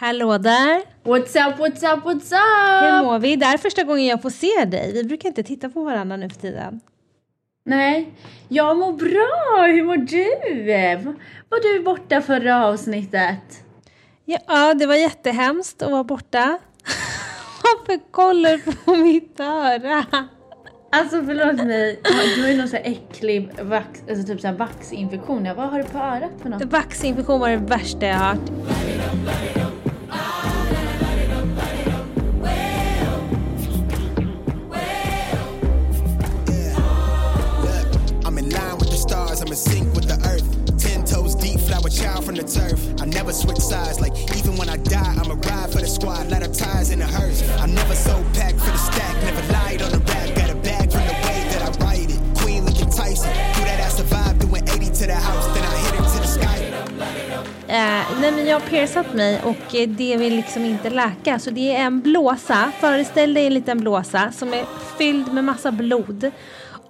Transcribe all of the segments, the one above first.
Hallå där! What's up, what's up, what's up? Hur mår vi? Det här är första gången jag får se dig. Vi brukar inte titta på varandra nu för tiden. Nej, jag mår bra. Hur mår du? Var du borta förra avsnittet? Ja, det var jättehemskt att vara borta. Varför kollar du på mitt öra? Alltså förlåt mig, du har ju någon sån här äcklig vax, alltså typ sån vaxinfektion. Vad har du på örat för något? Vaxinfektion var det värsta jag har hört. In sync with the earth. Ten toes deep, flower child from the turf. I never switch sides, like even when I die, I'ma ride for the squad, let her ties in the hearse. I never so packed for the stack, never lied on the rap, got a bag from the way that I write it. Queen Lincoln Tyson, do that I survive, doing 80 to the house, then I hit it to the sky. Uh, nej men jag har piercat mig och eh, det vill liksom inte läka. Så det är en blåsa, föreställ dig en liten blåsa som är fylld med massa blod.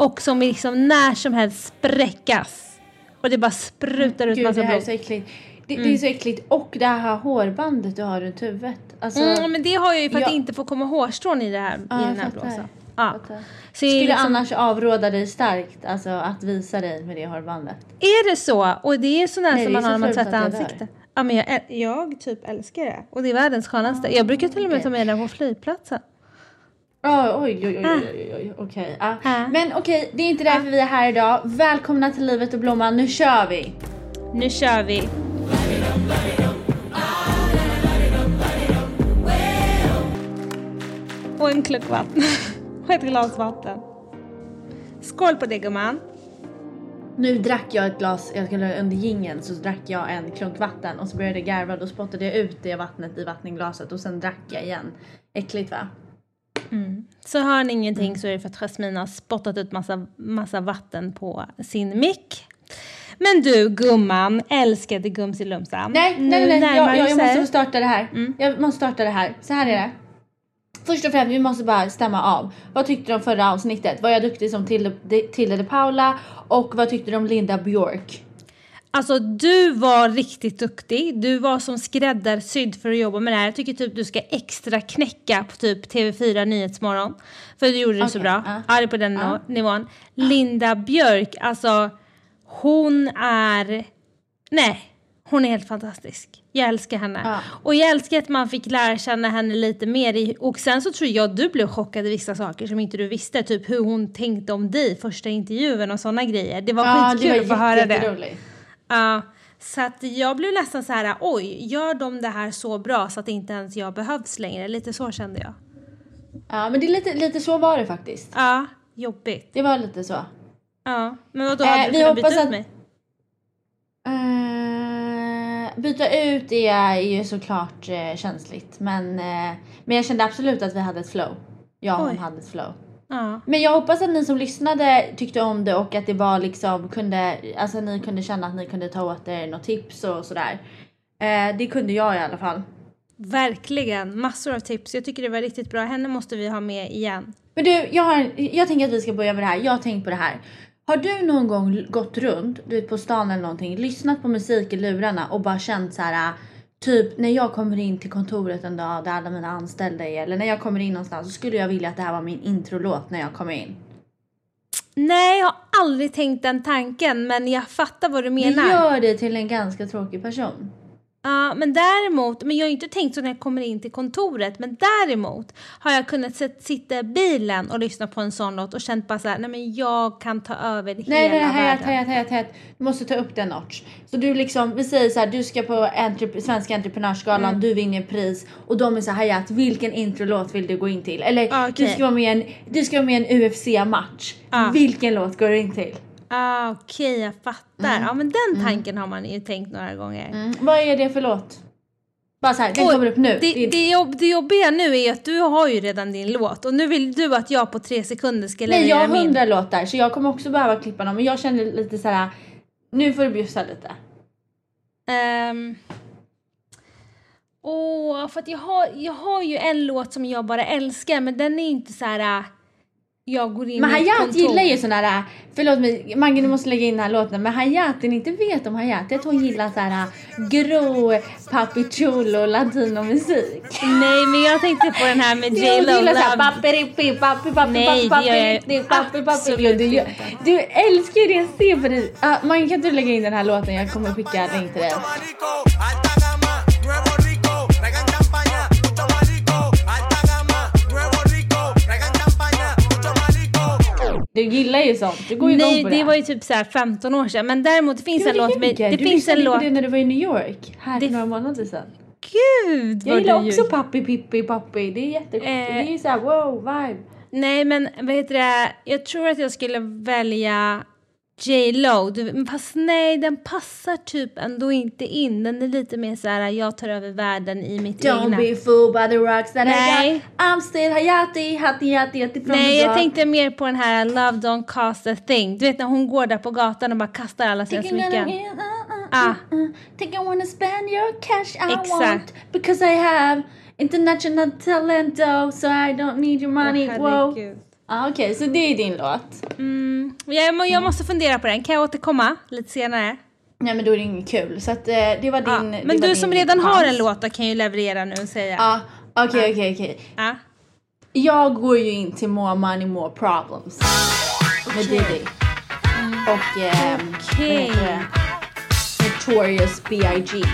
Och som liksom när som helst spräckas. Och det bara sprutar ut Gud, massa det är blod. så äckligt. Det, det är så äckligt. Och det här hårbandet du har runt huvudet. Alltså, Mm, men det har jag ju för att det inte får komma hårstrån i, det här, Ja, i den här blåsan. Ja. Det är, Skulle liksom, annars avråda dig starkt alltså, att visa dig med det hårbandet. är det så? Och det är sån Nej, som det är man har så när man tvättar det ansiktet. Ja, men jag, jag typ älskar det. Och det är världens skönaste. Jag brukar till och med ta med den på flygplatsen. Oh, oj, oj, oj, oj, oj, oj, okej. ja. Ah. Men okej, det är inte därför vi är här idag. Välkomna till Livet och Blomman, nu kör vi! Nu kör vi! Och en klunk vatten. Och ett glas vatten. Skål på det gumman. Nu drack jag ett glas, jag skulle under gingen så drack jag en klunk vatten och så började jag garva då spottade jag ut det vattnet i vattenglaset och sen drack jag igen. Äckligt va? Så hör ni ingenting så är det för att Jasmine har spottat ut massa, massa vatten på sin mick. Men du gumman, älskade Gumsilumsan. Nej, nej, nej, nej. Jag, jag, jag måste starta det här. Jag måste starta det här. Så här är det. Först och främst, vi måste bara stämma av. Vad tyckte du om förra avsnittet? Var jag duktig som Tilde, de, Tilde de Paula? Och vad tyckte du om Linda Björk? Alltså du var riktigt duktig. Du var som skräddarsydd för att jobba med det här. Jag tycker typ du ska extra knäcka på typ TV4 Nyhetsmorgon. För du gjorde det så Okej, bra. ja. Ja, det är på den Ja. nivån. Linda Björk, alltså hon är... Nej, hon är helt fantastisk. Jag älskar henne. Ja. Och jag älskar att man fick lära känna henne lite mer. I, och sen så tror jag du blev chockad i vissa saker som inte du visste. Typ hur hon tänkte om dig första intervjun och sådana grejer. Det var skitkul att få höra det. Ja, så att jag blev nästan så här, oj, gör de det här så bra så att inte ens jag behövs längre? Lite så kände jag. Ja, men det är lite, lite så var det faktiskt. Ja, jobbigt. Det var lite så. Ja, men vadå, Eh, hade du vi kunnat byta ut att- mig? Eh, byta ut det är ju såklart eh, känsligt. Men, eh, men jag kände absolut att vi hade ett flow. Jag och hon hade ett flow. Ja. Men jag hoppas att ni som lyssnade tyckte om det och att det var liksom kunde, alltså ni kunde känna att ni kunde ta åt er något tips och sådär. Eh, det kunde jag i alla fall. Verkligen, massor av tips. Jag tycker det var riktigt bra. Henne måste vi ha med igen. Men du, jag, har, jag tänker att vi ska börja med det här. Jag har tänkt på det här. Har du någon gång gått runt, du vet på stan eller någonting, lyssnat på musik i lurarna och bara känt så här, typ när jag kommer in till kontoret en dag där alla mina anställda är eller när jag kommer in någonstans så skulle jag vilja att det här var min introlåt när jag kommer in. Nej, jag har aldrig tänkt den tanken, men jag fattar vad du Det menar. gör dig till en ganska tråkig person. Ja, men däremot, men jag har inte tänkt så när jag kommer in till kontoret, men däremot har jag kunnat sit- sitta i bilen och lyssna på en sån låt och känt bara så här, nej men jag kan ta över Nej, hela nej, nej, världen. hejat, hejat, hejat. Du måste ta upp den notch. Så du liksom, vi säger så här, du ska på entrep- Svenska Entreprenörsgalan, Mm. du vinner pris och de är så här, hejat, vilken introlåt vill du gå in till? Eller Ah, okej. du ska vara med i en, du ska vara med i en UFC-match. Ah. Vilken låt går du in till? Ah, Okej, jag fattar. Ja, men den tanken har man ju tänkt några gånger. Mm. Vad är det för låt? Bara så här, den Oj, kommer upp nu. Det, Det- det, jobb, det jobbiga nu är att du har ju redan din låt och nu vill du att jag på tre sekunder ska leverera Nej, jag har min. hundra låtar så jag kommer också behöva klippa dem. Men jag känner lite så här, nu får du bjussa lite. Ehm. Åh, för att jag har, jag har ju en låt som jag bara älskar men den är inte så här. Äh, jag går in Men Hayat kontor. gillar ju såna här, förlåt mig Mange du måste lägga in den här låten, men Hayat, det ni inte vet om Hayat är att hon gillar så här grå papi chulo latinomusik. Nej men jag tänkte på den här med J Hon Lo gillar såhär Love. pappi pappi pappi Nej, pappi det gör jag pappi pappi du, du älskar ju det jag ser på dig. Uh, Mange kan inte du lägga in den här låten? Jag kommer skicka länk till dig. Du gillar ju sånt, du går ju igång Nej på det det. var ju typ så här 15 år sedan men däremot det finns Du en låt med, det du finns en låt. det när du var i New York, här Det- för några månader sedan. Gud Jag gillar du också ljuger. pappi pippi pappi, det är jättegott. Eh. det är ju såhär wow vibe. Nej men vad heter det, jag tror att jag skulle välja J Lo, Du- men fast nej den passar typ ändå inte in. Den är lite mer så här: jag tar över världen i mitt Don't egna. be fooled by the rocks that I Nej. got. I'm still Hayati, Hati Hati Hati from Nej jag tänkte mer på den här Love Don't Cost a Thing. Du vet när hon går där på gatan och bara kastar alla sina smycken. uh, uh, uh, Ah. uh. Think I wanna spend your cash I Exakt. want because I have international talent though so I don't need your money. Wow. Ah, Okej, så det är din låt. Mm, jag, jag måste fundera på den. Kan jag återkomma lite senare? Nej men då är det inget kul. Så att eh, det var din... Ja. Men du som redan har en låt kan ju leverera nu och säga. Ja, okej okej okej. Ja. Jag går ju in till More Money More Problems. Med Diddy. Och Okej. vad heter det? Notorious B.I.G.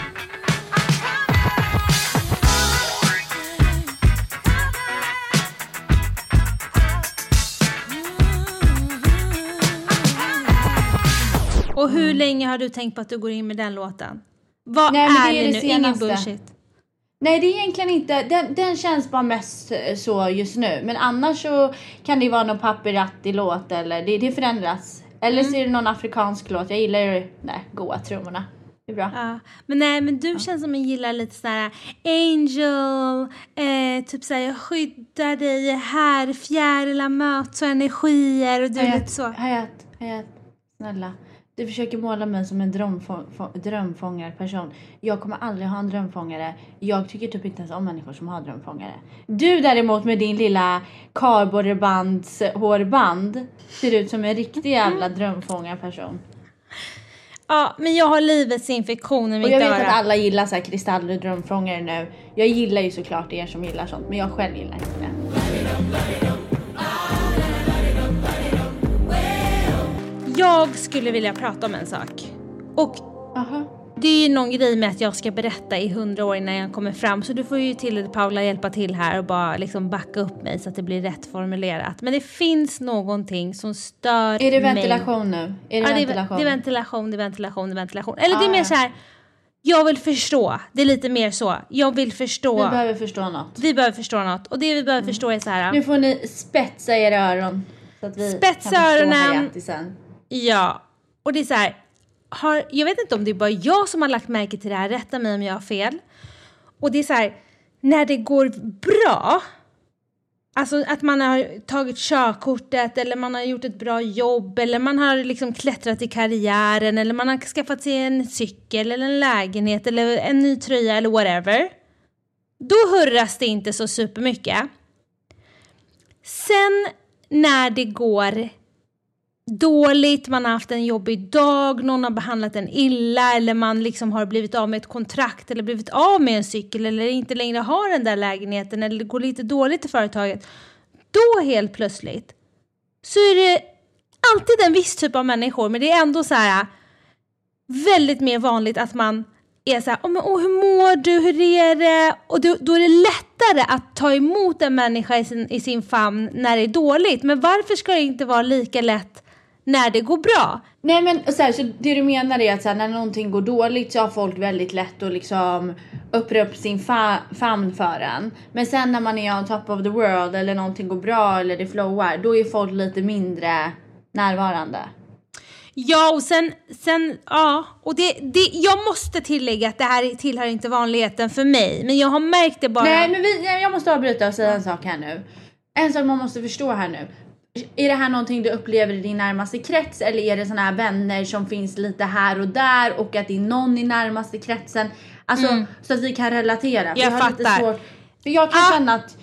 Och hur länge har du tänkt på att du går in med den låten? Vad Nej, men det är är det, nu? Ingen senaste. bullshit. Nej det är egentligen inte, den, den känns bara mest så just nu. Men annars så kan det ju vara någon papiratti-låt eller det, det förändras. Eller Mm. så är det någon afrikansk låt. Jag gillar ju de goa trummorna. Det är bra. Ja. Men nej, men du känns som en gillar lite sådär Angel, eh, typ såhär jag skyddar dig här, fjärilar möts och energier och du är lite så. Hayat, Hayat, snälla. Du försöker måla mig som en drömfång, få- drömfångarperson. Jag kommer aldrig ha en drömfångare. Jag tycker typ inte ens om människor som har drömfångare. Du däremot med din lilla kardborrebands hårband ser ut som en riktig jävla drömfångarperson. Ja, men jag har livets infektion i Och mitt jag vet öra. att alla gillar så här kristaller och drömfångare nu. Jag gillar ju såklart er som gillar sånt men jag själv gillar inte det. Jag skulle vilja prata om en sak. Och Aha. det är ju någon grej med att jag ska berätta i hundra år innan jag kommer fram. Så du får ju till Paula hjälpa till här och bara liksom backa upp mig så att det blir rätt formulerat. Men det finns någonting som stör Är det mig. ventilation nu? Är det Ja, ventilation? det är ventilation, det är ventilation, det är ventilation. Eller det är Ah, mer så här. Jag vill förstå. Det är lite mer så. Jag vill förstå. Vi behöver förstå något. Vi behöver förstå något. Och det vi behöver förstå är så här. Nu får ni spetsa era öron. Så att vi Spetsa kan förstå öronen. Ja, och det är så här. Har, jag vet inte om det är bara jag som har lagt märke till det här, rätta mig om jag har fel. Och det är så här, när det går bra, alltså att man har tagit körkortet eller man har gjort ett bra jobb eller man har liksom klättrat i karriären eller man har skaffat sig en cykel eller en lägenhet eller en ny tröja eller whatever. Då hurras det inte så supermycket. Sen när det går dåligt, man har haft en jobbig dag, någon har behandlat en illa eller man liksom har blivit av med ett kontrakt eller blivit av med en cykel eller inte längre har den där lägenheten eller det går lite dåligt i företaget. Då helt plötsligt så är det alltid en viss typ av människor men det är ändå så här äh, väldigt mer vanligt att man är så här, oh, men, oh, hur mår du, hur är det? Och då, då är det lättare att ta emot en människa i sin, i sin famn när det är dåligt. Men varför ska det inte vara lika lätt när det går bra? Nej men så, här, så det du menar är att så här, när någonting går dåligt så har folk väldigt lätt att liksom öppna upp sin fa- famn för en. Men sen när man är on top of the world eller någonting går bra eller det flowar då är folk lite mindre närvarande. Ja, och sen, sen ja, och det, det, jag måste tillägga att det här tillhör inte vanligheten för mig, men jag har märkt det bara. Nej men vi, jag måste avbryta och säga en sak här nu. En sak man måste förstå här nu. Är det här någonting du upplever i din närmaste krets eller är det såna här vänner som finns lite här och där och att det är någon i närmaste kretsen? Alltså så att vi kan relatera. Mm. Jag har lite fattar. svårt, för jag kan Ah. känna att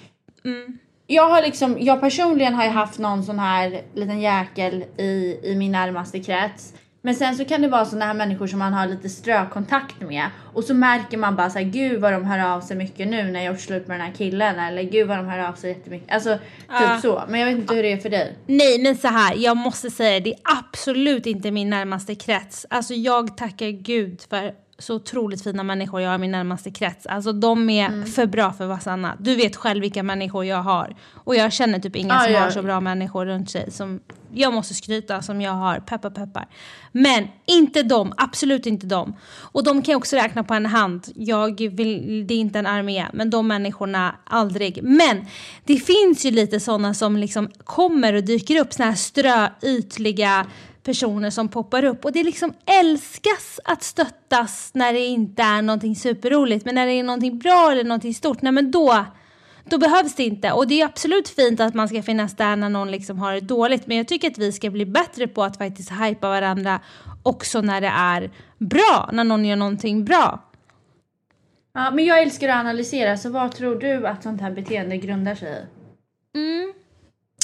jag har liksom, jag personligen har ju haft någon sån här liten jäkel i, i min närmaste krets. Men sen så kan det vara såna här människor som man har lite strökontakt med och så märker man bara så här, gud vad de hör av sig mycket nu när jag gjort slut med den här killen eller gud vad de hör av sig jättemycket. Alltså typ så. Men jag vet inte hur det är för dig. Nej men så här, jag måste säga det är absolut inte min närmaste krets. Alltså jag tackar gud för så otroligt fina människor jag har i min närmaste krets. Alltså de är för bra för att vara sanna. Du vet själv vilka människor jag har. Och jag känner typ ingen Ja, som ja. har så bra människor runt sig som jag måste skryta som jag har. Peppar peppar. Men inte dem, absolut inte dem. Och de kan jag också räkna på en hand. Jag vill, det är inte en armé, men de människorna aldrig. Men det finns ju lite sådana som liksom kommer och dyker upp, såna här ströytliga personer som poppar upp och det liksom älskas att stöttas när det inte är någonting superroligt men när det är någonting bra eller någonting stort, nej men då då behövs det inte. Och det är absolut fint att man ska finnas där när någon liksom har det dåligt. Men jag tycker att vi ska bli bättre på att faktiskt hypa varandra också när det är bra. När någon gör någonting bra. Ja, men jag älskar att analysera så vad tror du att sånt här beteende grundar sig i?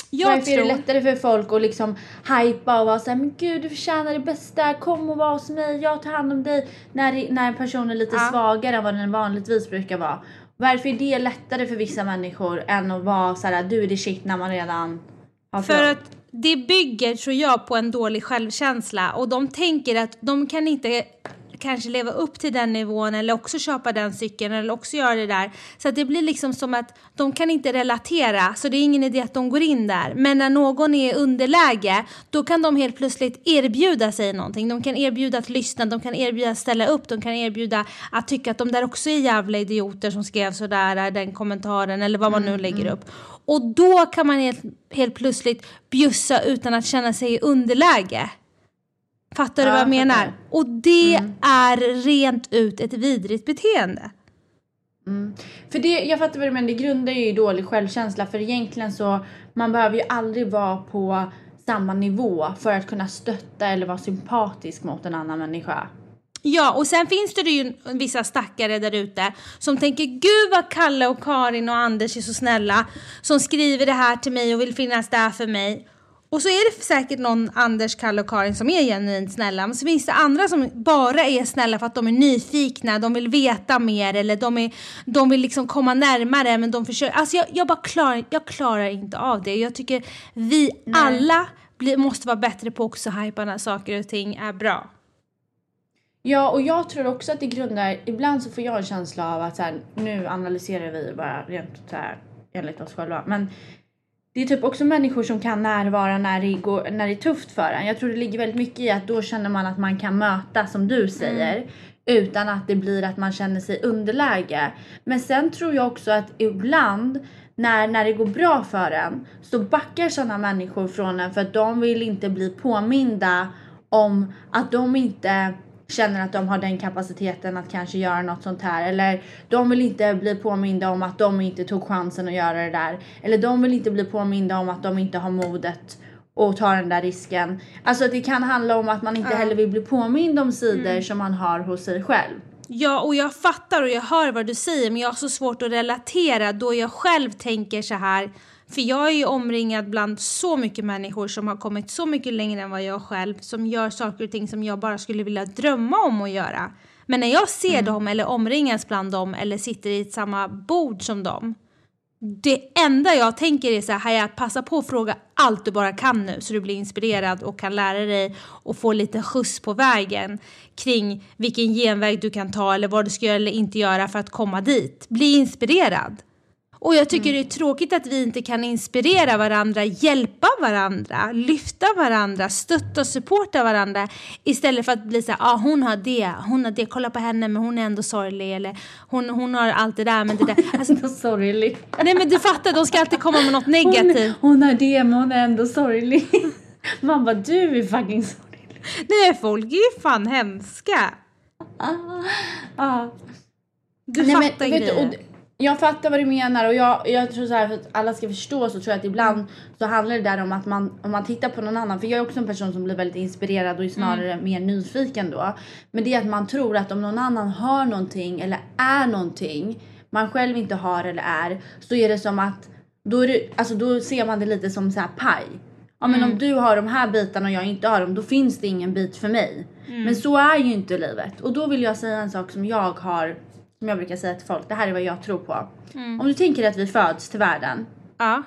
Jag Varför är det tror... lättare för folk att liksom hypa och vara såhär men gud du förtjänar det bästa, kom och var hos mig, jag tar hand om dig. När, när en person är lite Ja. svagare än vad den vanligtvis brukar vara. Varför är det lättare för vissa människor än att vara såhär du är det shit när man redan har För att det bygger, tror jag, på en dålig självkänsla. Och de tänker att de kan inte kanske leva upp till den nivån eller också köpa den cykeln eller också göra det där. Så att det blir liksom som att de kan inte relatera så det är ingen idé att de går in där. Men när någon är i underläge då kan de helt plötsligt erbjuda sig någonting. De kan erbjuda att lyssna, de kan erbjuda att ställa upp, de kan erbjuda att tycka att de där också är jävla idioter som skrev sådär den kommentaren eller vad man nu lägger upp. Och då kan man helt, helt plötsligt bjussa utan att känna sig i underläge. Fattar du Ja, vad jag jag menar? fattar. Och det är rent ut ett vidrigt beteende. För det, jag fattar vad du menar, det grundar ju i dålig självkänsla för egentligen så man behöver ju aldrig vara på samma nivå för att kunna stötta eller vara sympatisk mot en annan människa. Ja, och sen finns det ju vissa stackare där ute som tänker gud vad Kalle och Karin och Anders är så snälla som skriver det här till mig och vill finnas där för mig. Och så är det säkert någon Anders, Kalle och Karin som är genuint snälla. Men så finns det andra som bara är snälla för att de är nyfikna, de vill veta mer eller de, är, de vill liksom komma närmare men de försöker. Alltså jag, jag bara klarar, jag klarar inte av det. Jag tycker vi alla blir, måste vara bättre på också hypa när saker och ting är bra. Ja, och jag tror också att det grundar, ibland så får jag en känsla av att så här, nu analyserar vi bara rent så här enligt oss själva. Men det är typ också människor som kan närvara när det, går, när det är tufft för en. Jag tror det ligger väldigt mycket i att då känner man att man kan möta, som du säger, utan att det blir att man känner sig underläge. Men sen tror jag också att ibland när, när det går bra för en så backar sådana människor från en för att de vill inte bli påminda om att de inte känner att de har den kapaciteten att kanske göra något sånt här. Eller de vill inte bli påminda om att de inte tog chansen att göra det där. Eller de vill inte bli påminda om att de inte har modet och ta den där risken. Alltså det kan handla om att man inte heller vill bli påmind om sidor som man har hos sig själv. Ja, och jag fattar och jag hör vad du säger men jag har så svårt att relatera då jag själv tänker så här. För jag är ju omringad bland så mycket människor som har kommit så mycket längre än vad jag själv som gör saker och ting som jag bara skulle vilja drömma om att göra. Men när jag ser dem eller omringas bland dem eller sitter i samma bord som dem det enda jag tänker är så här, Haja, passa på att fråga allt du bara kan nu så du blir inspirerad och kan lära dig och få lite skjuts på vägen kring vilken genväg du kan ta eller vad du ska göra eller inte göra för att komma dit. Bli inspirerad. Och jag tycker det är tråkigt att vi inte kan inspirera varandra, hjälpa varandra, lyfta varandra, stötta och supporta varandra istället för att bli så här, ah, hon har det, hon har det, kolla på henne men hon är ändå sorglig eller hon, hon har allt det där men det där. Alltså, sorglig. Nej men du fattar, de ska alltid komma med något negativt. Hon, hon har det men hon är ändå sorglig. Man bara du är fucking sorglig. Nej folk är ju fan hemska. Ja. Du Nej, men, fattar vet grejer. och d- jag fattar vad du menar och jag, jag tror så här för att alla ska förstå så tror jag att ibland så handlar det där om att man om man tittar på någon annan för jag är också en person som blir väldigt inspirerad och är snarare mer nyfiken då. Men det är att man tror att om någon annan har någonting eller är någonting man själv inte har eller är så är det som att då, är det, alltså, då ser man det lite som så här paj. Ja men om du har de här bitarna och jag inte har dem då finns det ingen bit för mig. Men så är ju inte livet. Och då vill jag säga en sak som jag har, som jag brukar säga till folk, det här är vad jag tror på. Om du tänker att vi föds till världen Ja.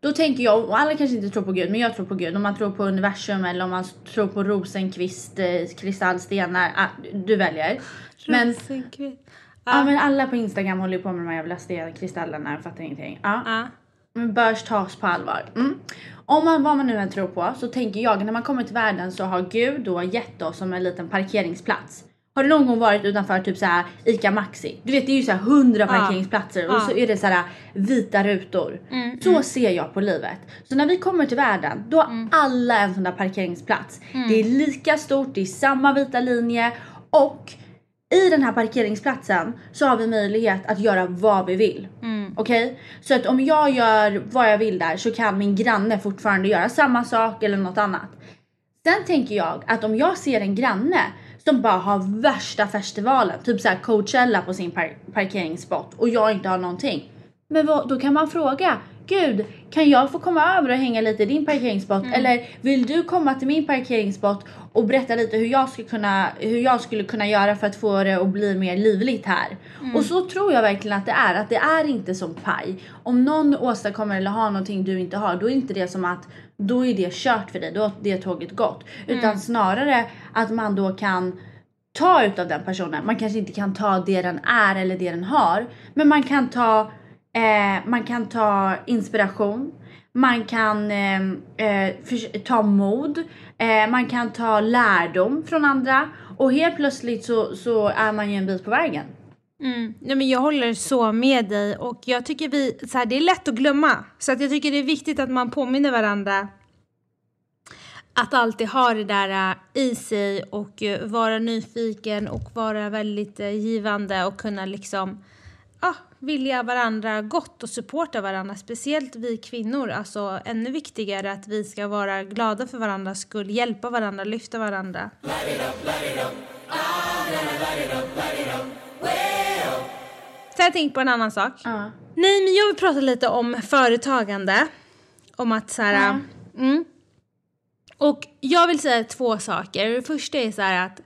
då tänker jag, och alla kanske inte tror på Gud, men jag tror på Gud. Om man tror på universum eller om man tror på Rosenkvist, eh, kristallstenar, ah, du väljer. Men, Rosenkvist. ja. men alla på Instagram håller ju på med de här jävla sten, kristallerna, jag fattar ingenting. Ja. Ja. Men börs tas på allvar. Mm. Om man, vad man nu än tror på så tänker jag när man kommer till världen så har Gud då gett oss som en liten parkeringsplats. Har du någon gång varit utanför typ så här ICA Maxi? Du vet det är ju så här 100 parkeringsplatser och Ja. så är det så här vita rutor. Så ser jag på livet. Så när vi kommer till världen då har alla en sån där parkeringsplats. Det är lika stort, det är samma vita linje och i den här parkeringsplatsen så har vi möjlighet att göra vad vi vill. Okej? Så att om jag gör vad jag vill där så kan min granne fortfarande göra samma sak eller något annat. Sen tänker jag att om jag ser en granne som bara har värsta festivalen, typ såhär Coachella på sin par- parkeringsspot och jag inte har någonting. Men vad, då kan man fråga, gud kan jag få komma över och hänga lite i din parkeringsspot? Eller vill du komma till min parkeringsspot och berätta lite hur jag, skulle kunna, hur jag skulle kunna göra för att få det att bli mer livligt här? Och så tror jag verkligen att det är, att det är inte som paj. Om någon åstadkommer eller har någonting du inte har, då är inte det som att då är det kört för dig, då har det tåget gått. Utan snarare att man då kan ta utav den personen. Man kanske inte kan ta det den är eller det den har. Men man kan ta, eh, man kan ta inspiration. Man kan eh, eh, ta mod. Eh, man kan ta lärdom från andra. Och helt plötsligt så, så är man ju en bit på vägen. Mm. Nej, men jag håller så med dig och jag tycker vi, så här, det är lätt att glömma. Så att jag tycker det är viktigt att man påminner varandra att alltid ha det där äh, i sig och äh, vara nyfiken och vara väldigt äh, givande och kunna liksom ja, vilja varandra gott och supporta varandra. Speciellt vi kvinnor, alltså ännu viktigare att vi ska vara glada för varandras skull, hjälpa varandra, lyfta varandra. Så jag tänkte på en annan sak. Ja. Nej, men jag vill prata lite om företagande. Om att så här... Mm. Och jag vill säga två saker. Det första är så här att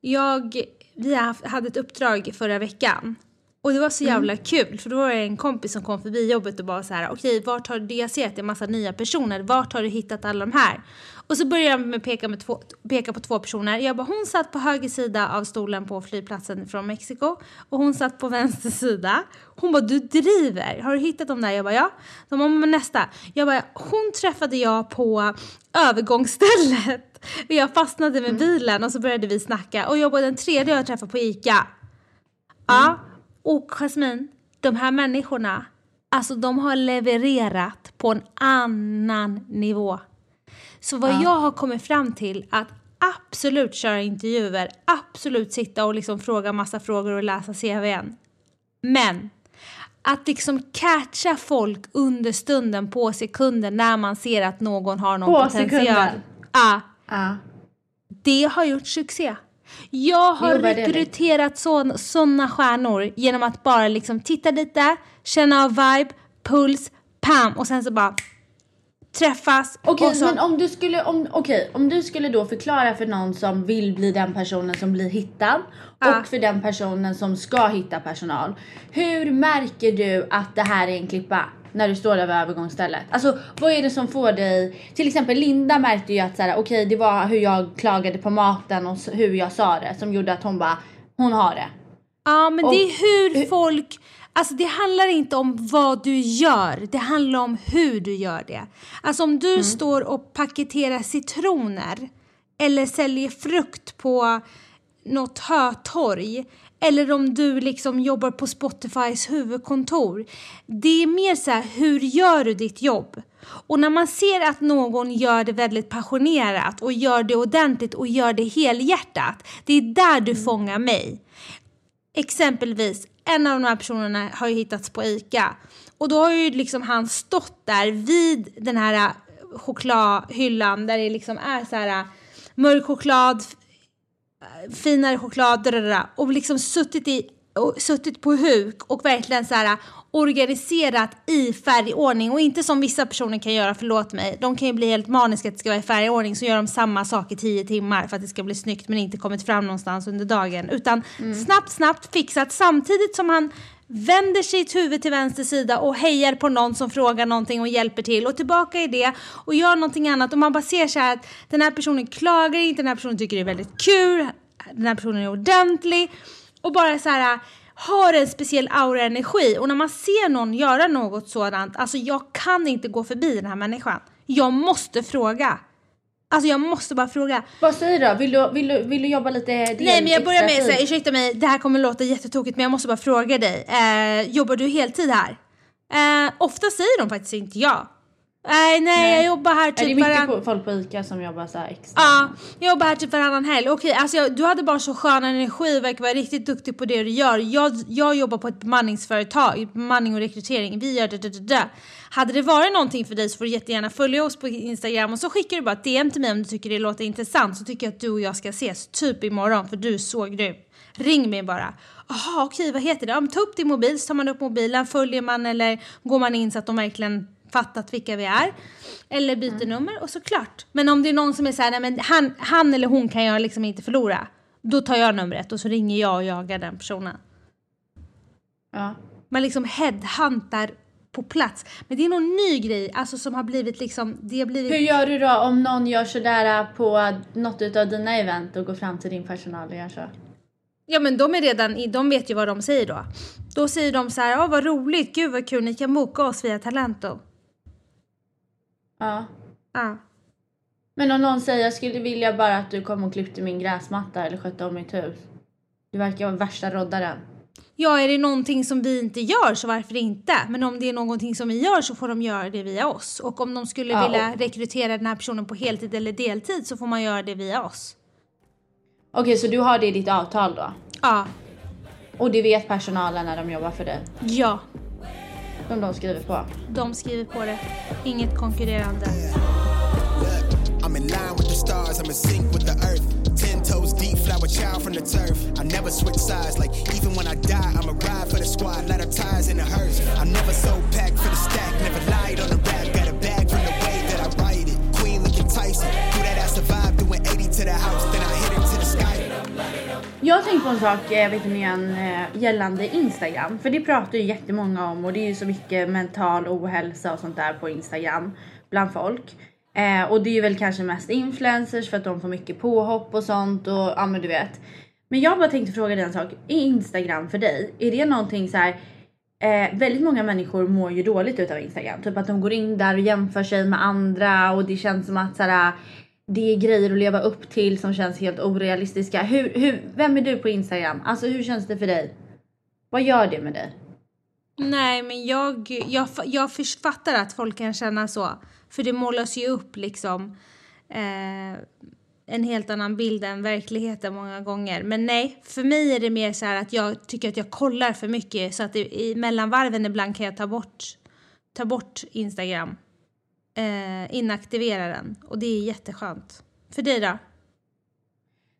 jag, vi har hade ett uppdrag förra veckan. Och det var så jävla kul för då var det en kompis som kom förbi jobbet och bara så här okej vart har du, jag ser att det är massa nya personer, vart har du hittat alla de här? Och så började jag med peka, med två, peka på två personer. Jag bara hon satt på höger sida av stolen på flygplatsen från Mexiko och hon satt på vänster sida. Hon bara du driver, har du hittat dem där? Jag bara ja. De bara men nästa. Jag bara hon träffade jag på övergångsstället. Jag fastnade med bilen och så började vi snacka och jag bara den tredje jag träffade på ICA. Ja, och Jasmine, de här människorna, alltså de har levererat på en annan nivå. Så vad jag har kommit fram till att absolut köra intervjuer, absolut sitta och liksom fråga massa frågor och läsa CVn. Men att liksom catcha folk under stunden på sekunden när man ser att någon har någon På potential. sekunden? Ja, Ja. det har gjort succé. Jag har Jo, rekryterat sådana stjärnor genom att bara liksom titta lite, känna av vibe, puls, pam och sen så bara träffas Okej och så... men om du skulle, om, okej, om du skulle då förklara för någon som vill bli den personen som blir hittad Ja. och för den personen som ska hitta personal. Hur märker du att det här är en klippa? När du står där vid övergångsstället. Alltså vad är det som får dig? Till exempel Linda märkte ju att så här, okej det var hur jag klagade på maten och hur jag sa det som gjorde att hon bara, hon har det. Ja, men det är Och- hur folk... Alltså det handlar inte om vad du gör, det handlar om hur du gör det. Alltså om du står och paketerar citroner eller säljer frukt på något hötorg eller om du liksom jobbar på Spotifys huvudkontor. Det är mer så här, hur gör du ditt jobb? Och när man ser att någon gör det väldigt passionerat och gör det ordentligt och gör det helhjärtat, det är där du fångar mig. Exempelvis, en av de här personerna har ju hittats på ICA. Och då har ju liksom han stått där vid den här äh, chokladhyllan där det liksom är så här äh, mörk choklad, äh, finare choklad, och liksom suttit i och suttit på huk och verkligen så här organiserat i färgordning. Och inte som vissa personer kan göra, förlåt mig. De kan ju bli helt maniska att det ska vara i färgordning så gör de samma sak i tio timmar för att det ska bli snyggt men inte kommit fram någonstans under dagen. Utan snabbt, snabbt fixat samtidigt som han vänder sitt huvud till vänster sida och hejar på någon som frågar någonting och hjälper till. Och tillbaka i det och gör någonting annat. Och man bara ser så här att den här personen klagar inte, den här personen tycker det är väldigt kul, den här personen är ordentlig. Och bara så här har en speciell aura och energi och när man ser någon göra något sådant, alltså jag kan inte gå förbi den här människan. Jag måste fråga. Alltså jag måste bara fråga. Vad säger du då? Vill du, vill du, vill du jobba lite del Nej men jag börjar med tid? ursäkta mig, det här kommer låta jättetokigt men jag måste bara fråga dig. Eh, jobbar du heltid här? Eh, ofta säger de faktiskt inte ja. Nej, nej, jag jobbar här Är det typ mycket varann... folk på ICA som jobbar så här extra? Ja, jag jobbar här typ varannan helg. Okej, alltså jag, du hade bara så skön energi och verkar vara riktigt duktig på det du gör. Jag, jag jobbar på ett bemanningsföretag, bemanning och rekrytering. Vi gör det, det, det, det. Hade det varit någonting för dig så får du jättegärna följa oss på Instagram och så skickar du bara ett DM till mig om du tycker det låter intressant så tycker jag att du och jag ska ses typ imorgon för du är så grym. Ring mig bara. Jaha okej vad heter det? Ja, men ta upp din mobil så tar man upp mobilen, följer man eller går man in så att de verkligen fattat vilka vi är. Eller byter nummer och såklart. Men om det är någon som är så här, nej men han, han eller hon kan jag liksom inte förlora. Då tar jag numret och så ringer jag och jagar den personen. Ja. Man liksom headhuntar på plats. Men det är någon ny grej, alltså som har blivit liksom, det har blivit... Hur gör du då om någon gör sådär på något utav dina event och går fram till din personal och gör så? Ja men de är redan, de vet ju vad de säger då. Då säger de så här, ja vad roligt, gud vad kul, ni kan boka oss via Talento. Ja. Ja. Men om någon säger jag skulle vilja bara att du kom och klippte min gräsmatta eller skötte om mitt hus. Du verkar vara värsta roddaren. Ja, är det någonting som vi inte gör så varför inte? Men om det är någonting som vi gör så får de göra det via oss. Och om de skulle Ja, vilja rekrytera den här personen på heltid eller deltid så får man göra det via oss. Okej, så du har det i ditt avtal då? Ja, Och det vet personalen när de jobbar för dig? ja, Som de skriver på? de skriver på det. Inget konkurrerande. I'm in line with the stars, I'm in sync with the earth. Ten toes deep, flower child from the turf. I never switch sides, like even when I die, I'm a ride for the squad, light up ties in the hearse. I'm never so packed for the stack, never lied on the rap, got a bag from the way that I write it. Queen looking Tyson, do that I survive, doing 80 to the house, jag tänkte på en sak, eh, vet ni igen, eh, gällande Instagram. För det pratar ju jättemånga om och det är ju så mycket mental ohälsa och sånt där på Instagram bland folk. Eh, och det är ju väl kanske mest influencers för att de får mycket påhopp och sånt och ja men du vet. Men jag bara tänkte fråga dig en sak. Är Instagram för dig, är det någonting så här Eh, väldigt många människor mår ju dåligt utav Instagram. Typ att de går in där och jämför sig med andra och det känns som att såhär, det är grejer att leva upp till som känns helt orealistiska. Hur, hur, vem är du på Instagram? Alltså hur känns det för dig? Vad gör det med dig? Nej, men jag, jag, jag fattar att folk kan känna så. För det målas ju upp liksom eh, en helt annan bild än verkligheten många gånger. Men nej, för mig är det mer så här att jag tycker att jag kollar för mycket så att det, i mellanvarven ibland kan jag ta bort, ta bort Instagram. Eh, inaktivera den och det är jätteskönt. För dig då?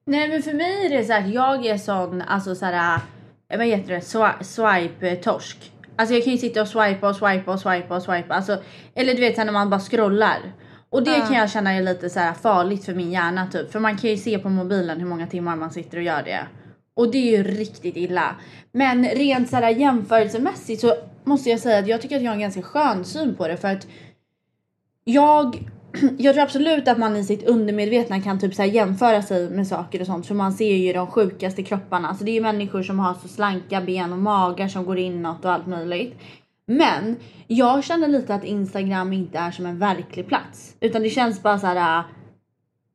Nej men för mig är det så här att jag är sån, alltså såhär, vad heter det, Swi- swipe-torsk. Alltså jag kan ju sitta och swipa och swipa och swipa och swipa. Alltså, eller du vet så här när man bara scrollar. Och det Ja. kan jag känna är lite så här farligt för min hjärna typ. För man kan ju se på mobilen hur många timmar man sitter och gör det. Och det är ju riktigt illa. Men rent så här jämförelsemässigt så måste jag säga att jag tycker att jag har en ganska skön syn på det för att jag, jag tror absolut att man i sitt undermedvetna kan typ så här jämföra sig med saker och sånt för man ser ju de sjukaste kropparna. Alltså det är ju människor som har så slanka ben och magar som går inåt och allt möjligt. Men jag känner lite att Instagram inte är som en verklig plats utan det känns bara så här. Äh,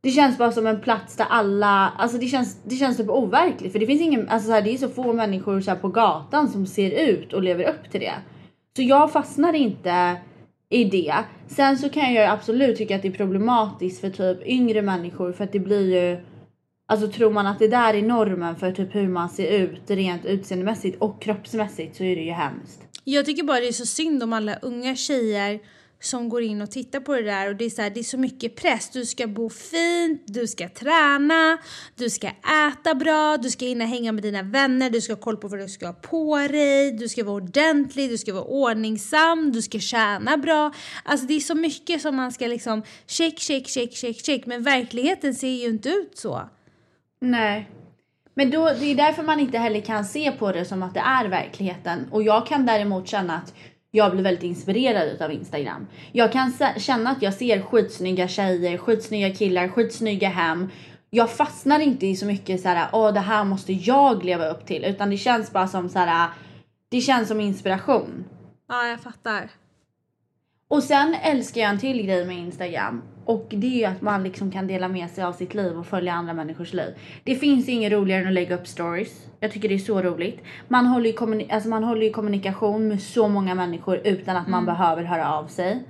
det känns bara som en plats där alla, alltså det känns, det känns typ overkligt för det finns ingen, alltså så här, det är så få människor så här på gatan som ser ut och lever upp till det. Så jag fastnar inte i det. Sen så kan jag ju absolut tycka att det är problematiskt för typ yngre människor för att det blir ju Alltså tror man att det där är normen för typ hur man ser ut rent utseendemässigt och kroppsmässigt så är det ju hemskt. Jag tycker bara det är så synd om alla unga tjejer som går in och tittar på det där och det är så, här, det är så mycket press. Du ska bo fint, du ska träna, du ska äta bra, du ska hinna hänga med dina vänner, du ska ha koll på vad du ska ha på dig, du ska vara ordentlig, du ska vara ordningsam, du ska tjäna bra. Alltså det är så mycket som man ska liksom check, check, check, check, check. Men verkligheten ser ju inte ut så. Nej. Men då, det är därför man inte heller kan se på det som att det är verkligheten. Och jag kan däremot känna att jag blir väldigt inspirerad av Instagram. Jag kan känna att jag ser skitsnygga tjejer, skitsnygga killar, skitsnygga hem. Jag fastnar inte i så mycket så här, åh det här måste jag leva upp till. Utan det känns bara som så här, det känns som inspiration. Ja, jag fattar. Och sen älskar jag en till grej med Instagram. Och det är ju att man liksom kan dela med sig av sitt liv och följa andra människors liv. Det finns inget roligare än att lägga upp stories. Jag tycker det är så roligt. Man håller ju, kommuni- alltså man håller ju kommunikation med så många människor utan att man behöver höra av sig.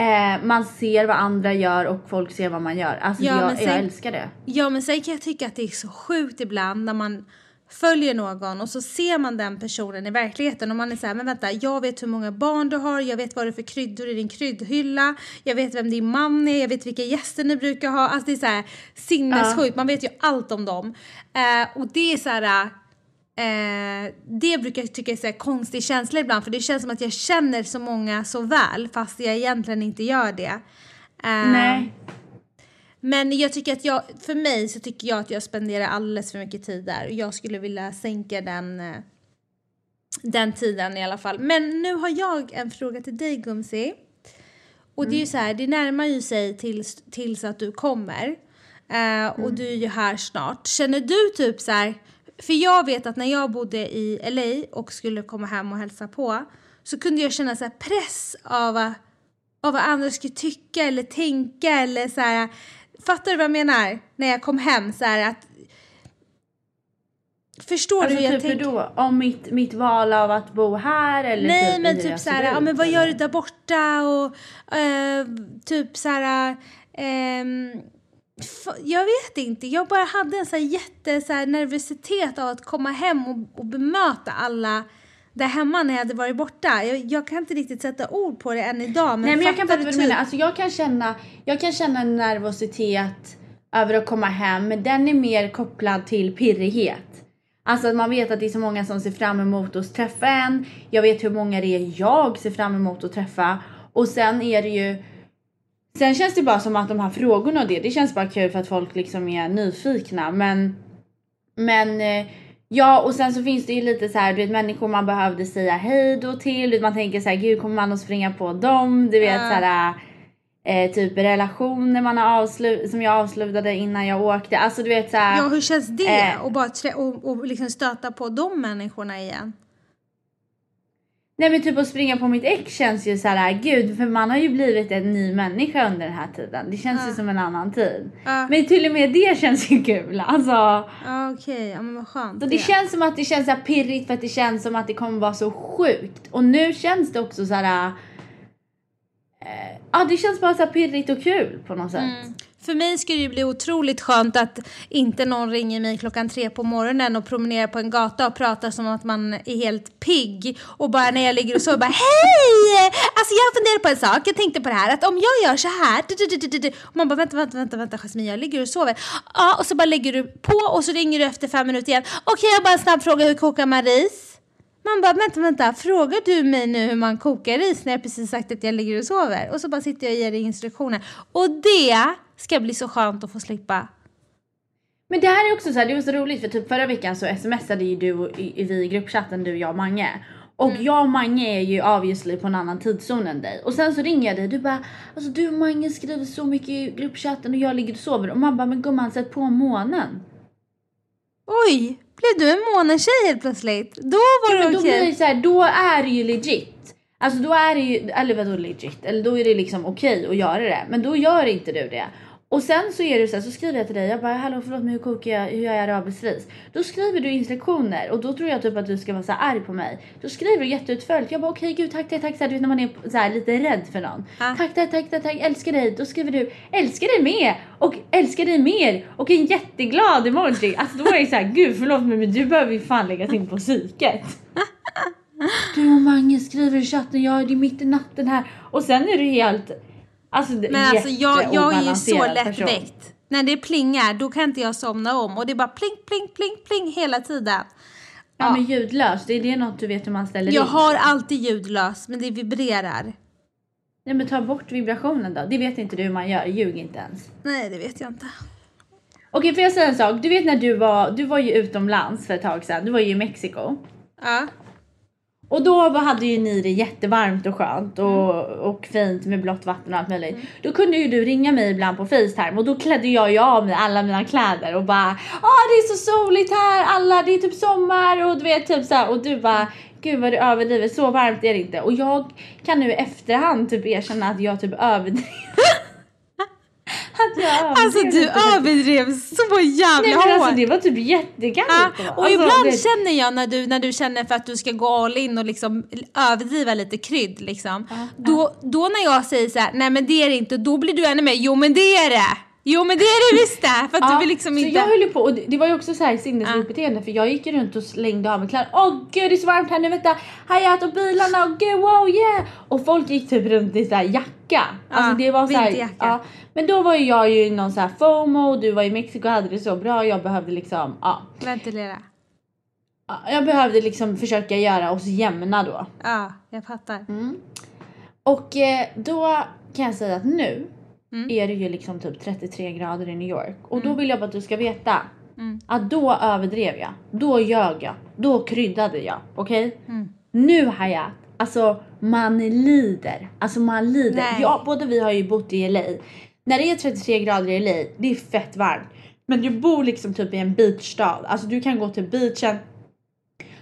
Eh, man ser vad andra gör och folk ser vad man gör. Alltså Ja, jag, sen- jag älskar det. Ja men sen kan jag tycka att det är så sjukt ibland när man följer någon och så ser man den personen i verkligheten och man är så här, men vänta, jag vet hur många barn du har, jag vet vad är för kryddor i din kryddhylla, jag vet vem din man är, jag vet vilka gäster ni brukar ha. Alltså det är så här sinnessjukt, man vet ju allt om dem. Eh, och det är så här, eh, det brukar jag tycka är så här konstig känsla ibland för det känns som att jag känner så många så väl fast jag egentligen inte gör det. Eh, Nej. Men jag tycker att jag, för mig så tycker jag att jag spenderar alldeles för mycket tid där. Jag skulle vilja sänka den, eh, den tiden i alla fall. Men nu har jag en fråga till dig Gumsi. Och det är ju så här, det närmar ju sig tills, tills att du kommer. Eh, och du är ju här snart. Känner du typ så här, för jag vet att när jag bodde i LA och skulle komma hem och hälsa på så kunde jag känna så press av, av vad andra skulle tycka eller tänka eller så här. Fattar du vad jag menar? När jag kom hem så här att Förstår Alltså du hur jag typ tänker? då? Om mitt, mitt val av att bo här eller Nej typ men typ jag så ser här, ja men vad gör du där borta och eh, typ så här, ehm, f- jag vet inte, jag bara hade en så här jätte så här, nervositet av att komma hem och, och bemöta alla där hemma när jag hade varit borta. Jag, jag kan inte riktigt sätta ord på det än idag men, Nej men jag kan fatta vad du typ? menar. Alltså jag kan känna, jag kan känna en nervositet över att komma hem men den är mer kopplad till pirrighet. Alltså att man vet att det är så många som ser fram emot att träffa en. Jag vet hur många det är jag ser fram emot att träffa. Och sen är det ju Sen känns det bara som att de här frågorna och det, det känns bara kul för att folk liksom är nyfikna men Men eh, ja och sen så finns det ju lite så här, du vet människor man behövde säga hej då till. Man tänker så här, gud kommer man att springa på dem? Du vet Ja. så här eh, typ relationer man har avslutat som jag avslutade innan jag åkte. Alltså du vet så här. Ja hur känns det? Eh. och bara och, och liksom stöta på de människorna igen? Nej men typ att springa på mitt ex känns ju så här, gud för man har ju blivit en ny människa under den här tiden. Det känns ju Ja. som en annan tid. Ja. Men till och med det känns ju kul. Alltså. Okej, ja men vad skönt. Så det känns som att det känns så här pirrigt för att det känns som att det kommer vara så sjukt. Och nu känns det också så här. Eh, ja det känns bara så pirrigt och kul på något sätt. Mm. För mig skulle det bli otroligt skönt att inte någon ringer mig klockan tre på morgonen och promenerar på en gata och pratar som att man är helt pigg och bara när jag ligger och sover bara hej! Alltså jag funderar på en sak, jag tänkte på det här att om jag gör så här du, du, du, du, du, och man bara vänta, vänta, vänta, vänta Jasmine jag ligger och sover. Ja och så bara lägger du på och så ringer du efter fem minuter igen. Okej jag har bara en snabb fråga, hur kokar man ris? Man bara vänta, vänta, frågar du mig nu hur man kokar ris när jag precis sagt att jag ligger och sover? Och så bara sitter jag och ger dig instruktioner. Och det ska bli så skönt att få slippa. Men det här är också så här, det var så roligt för typ förra veckan så smsade ju du i, vi i gruppchatten du, jag och Mange. Och jag och Mange är ju obviously på en annan tidszon än dig. Och sen så ringer jag dig du bara alltså du och Mange skriver så mycket i gruppchatten och jag ligger och sover. Och man bara men gumman sätt på månen. Oj, blev du en månetjej helt plötsligt? Då var Ja, det men då okej. blir det så här, då är det ju legit. Alltså då är det ju, eller vadå legit? Eller då är det liksom okej att göra det. Men då gör inte du det. Och sen så är det så här, så skriver jag till dig, jag bara hallå förlåt men hur kokar jag, hur gör jag arabisris? Då skriver du instruktioner och då tror jag typ att du ska vara så arg på mig. Då skriver du jätteutförligt, jag bara okej gud tack tack tack så här, du vet när man är så här, lite rädd för någon. Ja. Tack tack tack tack tack älskar dig. Då skriver du älskar dig med och älskar dig mer och en jätteglad emoji. Alltså då är jag så här gud förlåt mig men du behöver ju fan läggas in på psyket. Du och Mange skriver i chatten, ja det är mitt i natten här. Och sen är du helt... Alltså, Men alltså jag, jag är ju så lättväckt. När det plingar då kan inte jag somna om och det är bara pling, pling, pling, pling hela tiden. Ja men ljudlöst, är det något du vet hur man ställer Jag in? har alltid ljudlös men det vibrerar. Nej men ta bort vibrationen då. Det vet inte du hur man gör, ljug inte ens. Nej det vet jag inte. Okej får jag säga en sak? Du vet när du var, du var ju utomlands för ett tag sedan, du var ju i Mexiko. Ja. Och då hade ju ni det jättevarmt och skönt och, och fint med blått vatten och allt möjligt. Då kunde ju du ringa mig ibland på Facetime och då klädde jag ju av mig alla mina kläder och bara Åh det är så soligt här, alla det är typ sommar och du vet typ så här, och du bara Gud vad du överdriver, så varmt är det inte. Och jag kan nu i efterhand typ erkänna att jag typ överdrev. att jag överdrev Alltså du överdrev så jävla Nej men alltså hårt. det var typ jättegammalt. Ja, och Alltså, ibland det- känner jag när du, när du känner för att du ska gå all in och liksom överdriva lite krydd liksom. Då, då när jag säger så här, nej men det är det inte, då blir du ännu mer, jo men det är det. Jo men det är det visst det. För att du vill liksom så inte... jag höll ju på och det, det var ju också så här sinnessjukt beteende för jag gick runt och slängde av mig kläder. Åh gud det är så varmt här nu vänta. Hayat och bilarna och gud wow yeah. Och folk gick typ runt i så här jacka. Alltså det var så här, ja. Men då var ju jag ju i någon så här FOMO, du var i Mexiko och hade det så bra. Jag behövde liksom, ja. Ventilera. Ja, Jag behövde liksom försöka göra oss jämna då. Ja, jag fattar. Och eh, då kan jag säga att nu Mm. är det ju liksom typ 33 grader i New York. Och då vill jag bara att du ska veta Mm. att då överdrev jag. Då ljög jag. Då kryddade jag. Okej? Mm. Nu Hayat, alltså man lider. Alltså man lider. Nej. Ja, både vi har ju bott i LA. När det är 33 grader i LA, det är fett varmt. Men du bor liksom typ i en beachstad. Alltså du kan gå till beachen.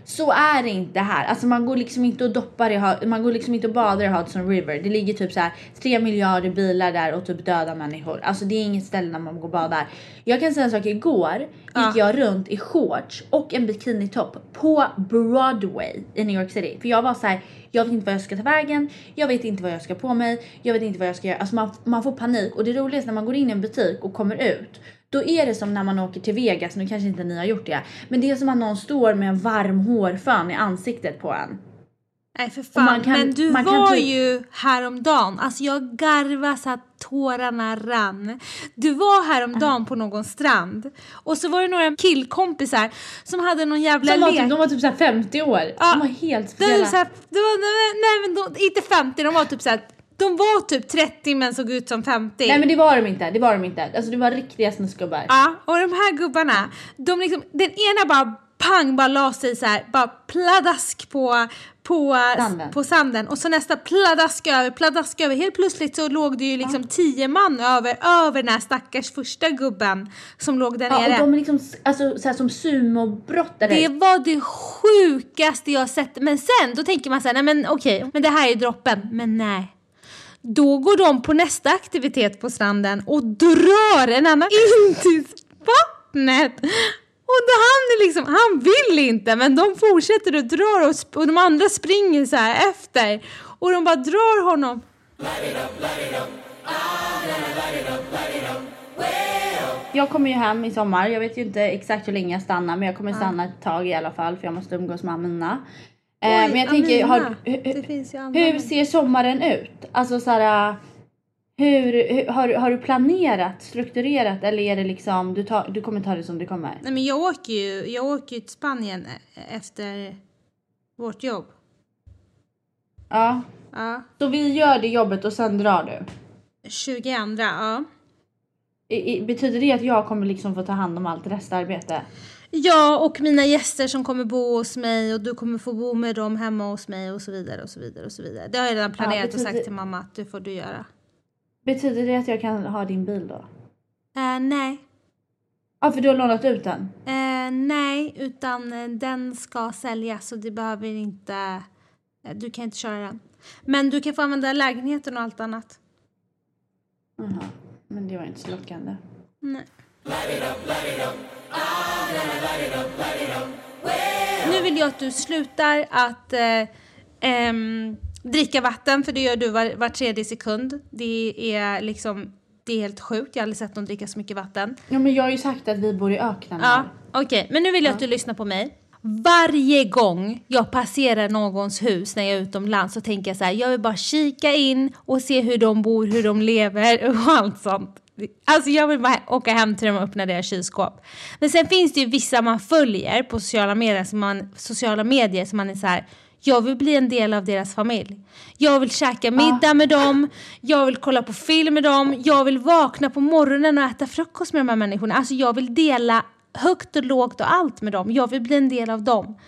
Så är det inte här. Alltså man går liksom inte och doppar i man går liksom inte och badar i Hudson River. Det ligger typ så här 3 miljarder bilar där och typ döda människor. Alltså det är inget ställe där man går och badar. Jag kan säga en sak, igår gick jag runt i shorts och en bikinitopp på Broadway i New York City. För jag var så här, jag vet inte vad jag ska ta vägen, jag vet inte vad jag ska på mig, jag vet inte vad jag ska göra. Alltså man, man får panik och det roliga är när man går in i en butik och kommer ut då är det som när man åker till Vegas, nu kanske inte ni har gjort det, men det är som att någon står med en varm hårfön i ansiktet på en. Nej för fan, kan- men du var typ- ju häromdagen, alltså jag garvade så att tårarna rann. Du var häromdagen på någon strand och så var det några killkompisar som hade någon jävla Som var lek. typ, de var typ såhär 50 år. Ja. De var helt speciella. så här, det var, nej, nej men de, inte 50, de var typ så här, de var typ 30 men såg ut som 50. Nej men det var de inte, det var de inte. Alltså det var riktiga snuskgubbar. Ja, och de här gubbarna, de liksom, den ena bara pang bara la sig så här, bara pladask på, på, Sanden. på sanden och så nästa pladask över, pladask över. Helt plötsligt så låg det ju liksom tio man över, över den här stackars första gubben som låg där Ja, nere. och de är liksom alltså, så här som sumobrottare. Det var det sjukaste jag sett. Men sen då tänker man så här, nej men okej, men det här är droppen. Men nej. Då går de på nästa aktivitet på stranden och drar en annan in till vattnet. Och då han, är liksom, han vill inte men de fortsätter och drar och, sp- och de andra springer så här efter. Och de bara drar honom. Jag kommer ju hem i sommar. Jag vet ju inte exakt hur länge jag stannar men jag kommer stanna ett tag i alla fall för jag måste umgås med Amina. Eh, Oj, men jag tänker, har, hur, hur ser sommaren ut? Alltså såhär, hur, hur, har, har du planerat, strukturerat eller är det liksom, du, tar, du kommer ta det som det kommer? Nej men jag åker ju, jag åker ju till Spanien e- efter vårt jobb. Ja. Ja. Så vi gör det jobbet och sen drar du? 22, ja. I, i, betyder det att jag kommer liksom få ta hand om allt restarbete? Ja, och mina gäster som kommer bo hos mig och du kommer få bo med dem hemma hos mig och så vidare och så vidare och så vidare. Det har jag redan planerat och betyder- sagt till mamma att det får du göra. Betyder det att jag kan ha din bil då? Eh, nej. Ja för du har lånat ut den? Eh, nej, utan eh, den ska säljas så det behöver inte... Du kan inte köra den. Men du kan få använda lägenheten och allt annat. Jaha, men det var inte så lockande. Nej. Nu vill jag att du slutar att eh, ehm, dricka vatten, för det gör du var, var tredje sekund. Det är liksom, det är helt sjukt. Jag har aldrig sett någon dricka så mycket vatten. Ja men jag har ju sagt att vi bor i öknen Ja, okej. Men nu vill jag att du lyssnar på mig. Varje gång jag passerar någons hus när jag är utomlands så tänker jag så här, jag vill bara kika in och se hur de bor, hur de lever och allt sånt. Alltså jag vill bara åka hem till dem och öppna deras kylskåp. Men sen finns det ju vissa man följer på sociala medier som man, sociala medier som man är så här, jag vill bli en del av deras familj. Jag vill käka middag med dem, jag vill kolla på film med dem, jag vill vakna på morgonen och äta frukost med de här människorna. Alltså jag vill dela högt och lågt och allt med dem. Jag vill bli en del av dem.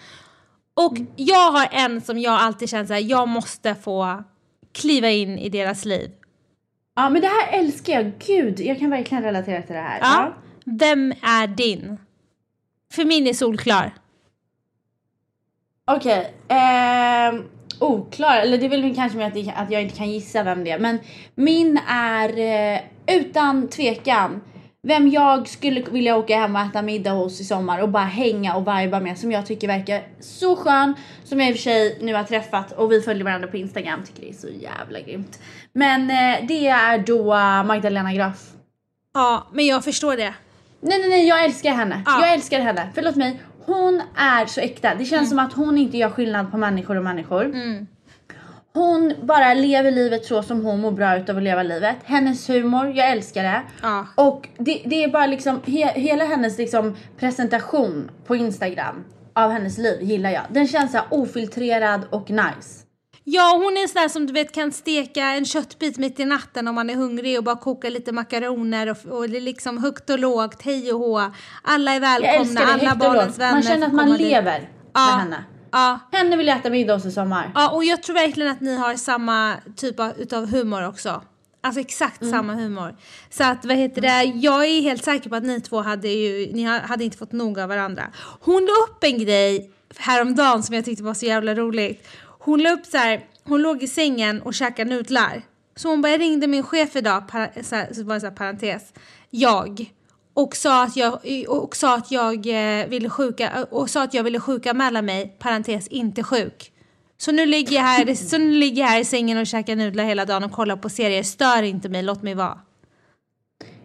Och jag har en som jag alltid känner så här, jag måste få kliva in i deras liv. Ja men det här älskar jag, gud jag kan verkligen relatera till det här. Ja. Vem är din? För min är solklar. Okej, ehm, oklar, eller det är väl kanske med att jag inte kan gissa vem det är. Men min är eh, utan tvekan vem jag skulle vilja åka hem och äta middag hos i sommar och bara hänga och viba med som jag tycker verkar så skön. Som jag i och för sig nu har träffat och vi följer varandra på Instagram, tycker det är så jävla grymt. Men eh, det är då Magdalena Graf. Ja, men jag förstår det. Nej nej nej jag älskar henne. Ja. Jag älskar henne. Förlåt mig. Hon är så äkta. Det känns som att hon inte gör skillnad på människor och människor. Hon bara lever livet så som hon mår bra utav att leva livet. Hennes humor, jag älskar det. Ja. Och det, det är bara liksom he, hela hennes liksom presentation på Instagram av hennes liv gillar jag. Den känns så ofiltrerad och nice. Ja, hon är en sån där som du vet kan steka en köttbit mitt i natten om man är hungrig och bara koka lite makaroner och, och det är liksom högt och lågt, hej och hå. Alla är välkomna, alla barnens vänner Man känner att man komma dit. lever Ja. med henne. Ja, Henne vill jag äta middag hos i sommar. ja, och jag tror verkligen att ni har samma typ av utav humor också. Alltså exakt Mm. samma humor. Så att vad heter det, jag är helt säker på att ni två hade ju, ni ha- hade inte fått nog av varandra. Hon la upp en grej häromdagen som jag tyckte var så jävla roligt. Hon la upp så här, hon låg i sängen och käkade nudlar. Så hon bara ringde min chef idag, så, här, så bara så här, parentes, jag. Och sa att jag, och sa att jag eh, ville sjuka, och sa att jag ville sjukanmäla mig, parentes, inte sjuk. Så nu ligger jag här, så nu ligger jag här i sängen och käkar nudlar hela dagen och kollar på serier. Stör inte mig, låt mig vara.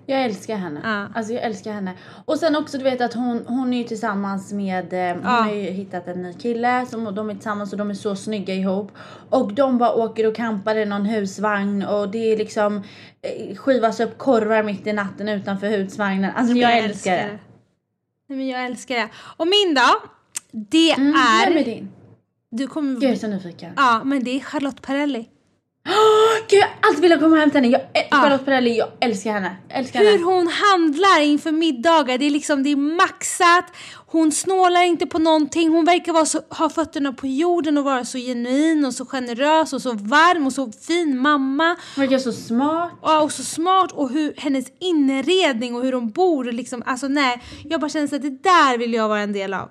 Jag älskar henne. Ja. Alltså jag älskar henne. Och sen också du vet att hon, hon är ju tillsammans med, eh, hon Ja. har ju hittat en ny kille som de är tillsammans och de är så snygga ihop. Och de bara åker och campar i någon husvagn och det är liksom eh, skivas upp korvar mitt i natten utanför husvagnen. Alltså jag, älskar det. Nej, men jag älskar det. Och min då? Det Mm, är... Vem är din? Du kommer... Jag är så nyfiken. Ja, men det är Charlotte Perrelli. Gud jag har alltid velat komma hem till henne. Jag, Ja. Charlotte Perrelli, jag älskar henne. Älskar Hur henne. hon handlar inför middagar, det är liksom det är maxat. Hon snålar inte på någonting. Hon verkar vara så, ha fötterna på jorden och vara så genuin och så generös och så varm och så fin mamma. Hon verkar så smart. Ja, och så smart och hur hennes inredning och hur de bor och liksom, alltså nej, jag bara känner att det där vill jag vara en del av.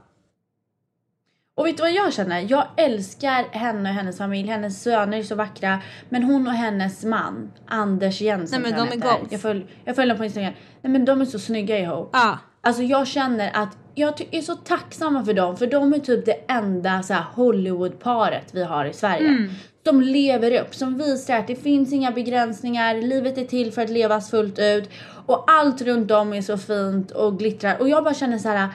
Och vet du vad jag känner? Jag älskar henne och hennes familj. Hennes söner är så vackra. Men hon och hennes man, Anders Jensen Nej, men de jag är goals. Jag följer jag följer dem på Instagram. Nej men de är så snygga ihop. Ja. Alltså jag känner att jag är så tacksamma för dem. För de är typ det enda så här Hollywood-paret vi har i Sverige. Mm. De lever upp, som visar att det finns inga begränsningar. Livet är till för att levas fullt ut. Och allt runt om är så fint och glittrar. Och jag bara känner så här.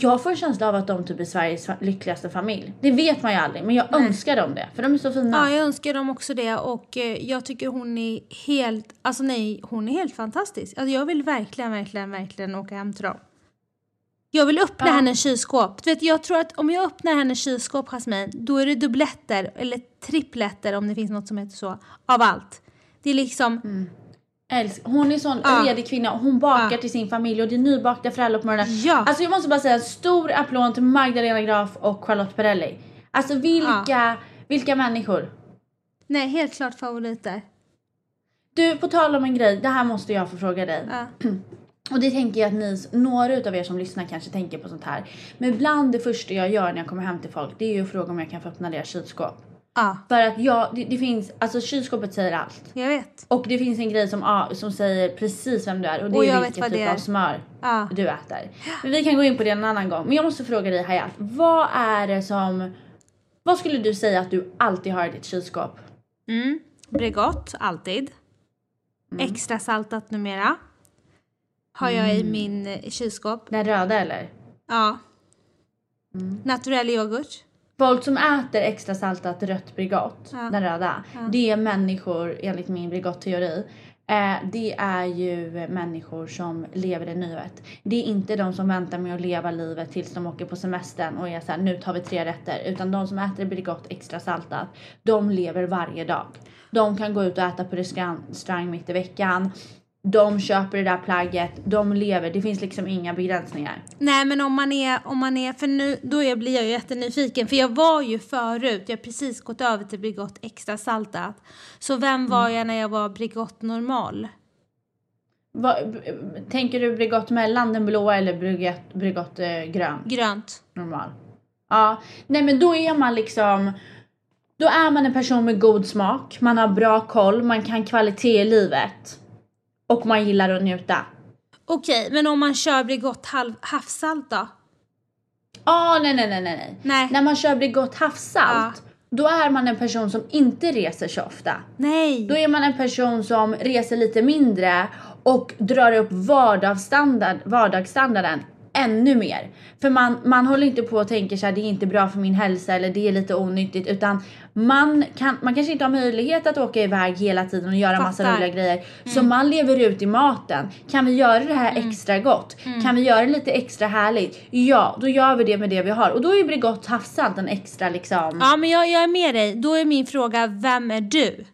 Jag får en känsla av att de typ är Sveriges lyckligaste familj. Det vet man ju aldrig, men jag önskar dem det. För de är så fina. Ja, jag önskar dem också det och eh, jag tycker hon är helt, alltså nej, hon är helt fantastisk. Alltså jag vill verkligen, verkligen, verkligen åka hem till dem. Jag vill öppna Ja. hennes kylskåp. Du vet, jag tror att om jag öppnar hennes kylskåp, Jasmine, då är det dubbletter eller tripletter om det finns något som heter så, av allt. Det är liksom, Älsk. Hon är sån Ja. redig kvinna och hon bakar Ja. till sin familj och det är nybakta föräldrar på morgonen. Ja. Alltså jag måste bara säga en stor applåd till Magdalena Graf och Charlotte Perrelli. Alltså vilka, vilka människor. nej, helt klart favoriter. Du, på tal om en grej, det här måste jag få fråga dig. Ja. Och det tänker jag att ni, några utav er som lyssnar kanske tänker på sånt här. Men bland det första jag gör när jag kommer hem till folk, det är ju att fråga om jag kan få öppna deras kylskåp. Ja, För att jag, det, det finns, alltså kylskåpet säger allt. jag vet. Och det finns en grej som, ah, som säger precis vem du är och det Och är vilken typ är. av smör Ja. du äter. Men vi kan gå in på det en annan gång. Men jag måste fråga dig Hayat, vad är det som, vad skulle du säga att du alltid har i ditt kylskåp? Mm. Bregott, alltid. Mm. Extra saltat numera. Har jag i min eh, kylskåp. Den röda eller? Ja. Naturell yoghurt. Folk som äter extra saltat rött Bregott, Ja. den röda, det är människor enligt min Bregott-teori. Eh, det är ju människor som lever i nuet. Det är inte de som väntar med att leva livet tills de åker på semestern och är såhär nu tar vi tre rätter. Utan de som äter Bregott extra saltat, de lever varje dag. De kan gå ut och äta på restaurang mitt i veckan. De köper det där plagget, de lever. Det finns liksom inga begränsningar. Nej men om man är, om man är för nu då är- blir jag ju jättenyfiken för jag var ju förut, jag har precis gått över till Bregott extra saltat. Så vem var jag när jag var Bregott normal? B- tänker du Bregott mellan den blåa eller Bregott, Bregott eh, grön? Grönt. Normal. Ja, nej men då är man liksom då är man en person med god smak, man har bra koll, man kan kvalitet i livet. Och man gillar att njuta. Okej, men om man kör Bregott havssalt då? Ah, nej, nej, nej, nej, nej. När man kör Bregott havssalt, då är man en person som inte reser så ofta. Nej. Då är man en person som reser lite mindre och drar upp vardagsstandard, vardagsstandarden ännu mer. För man, man håller inte på och tänker så här, det är inte bra för min hälsa eller det är lite onyttigt utan man, kan, man kanske inte har möjlighet att åka iväg hela tiden och göra massa Fattar. roliga grejer. Så man lever ut i maten. Kan vi göra det här extra gott? Kan vi göra det lite extra härligt? Ja, då gör vi det med det vi har. Och då är Bregott havssalt en extra liksom. Ja men jag, jag är med dig. Då är min fråga, vem är du?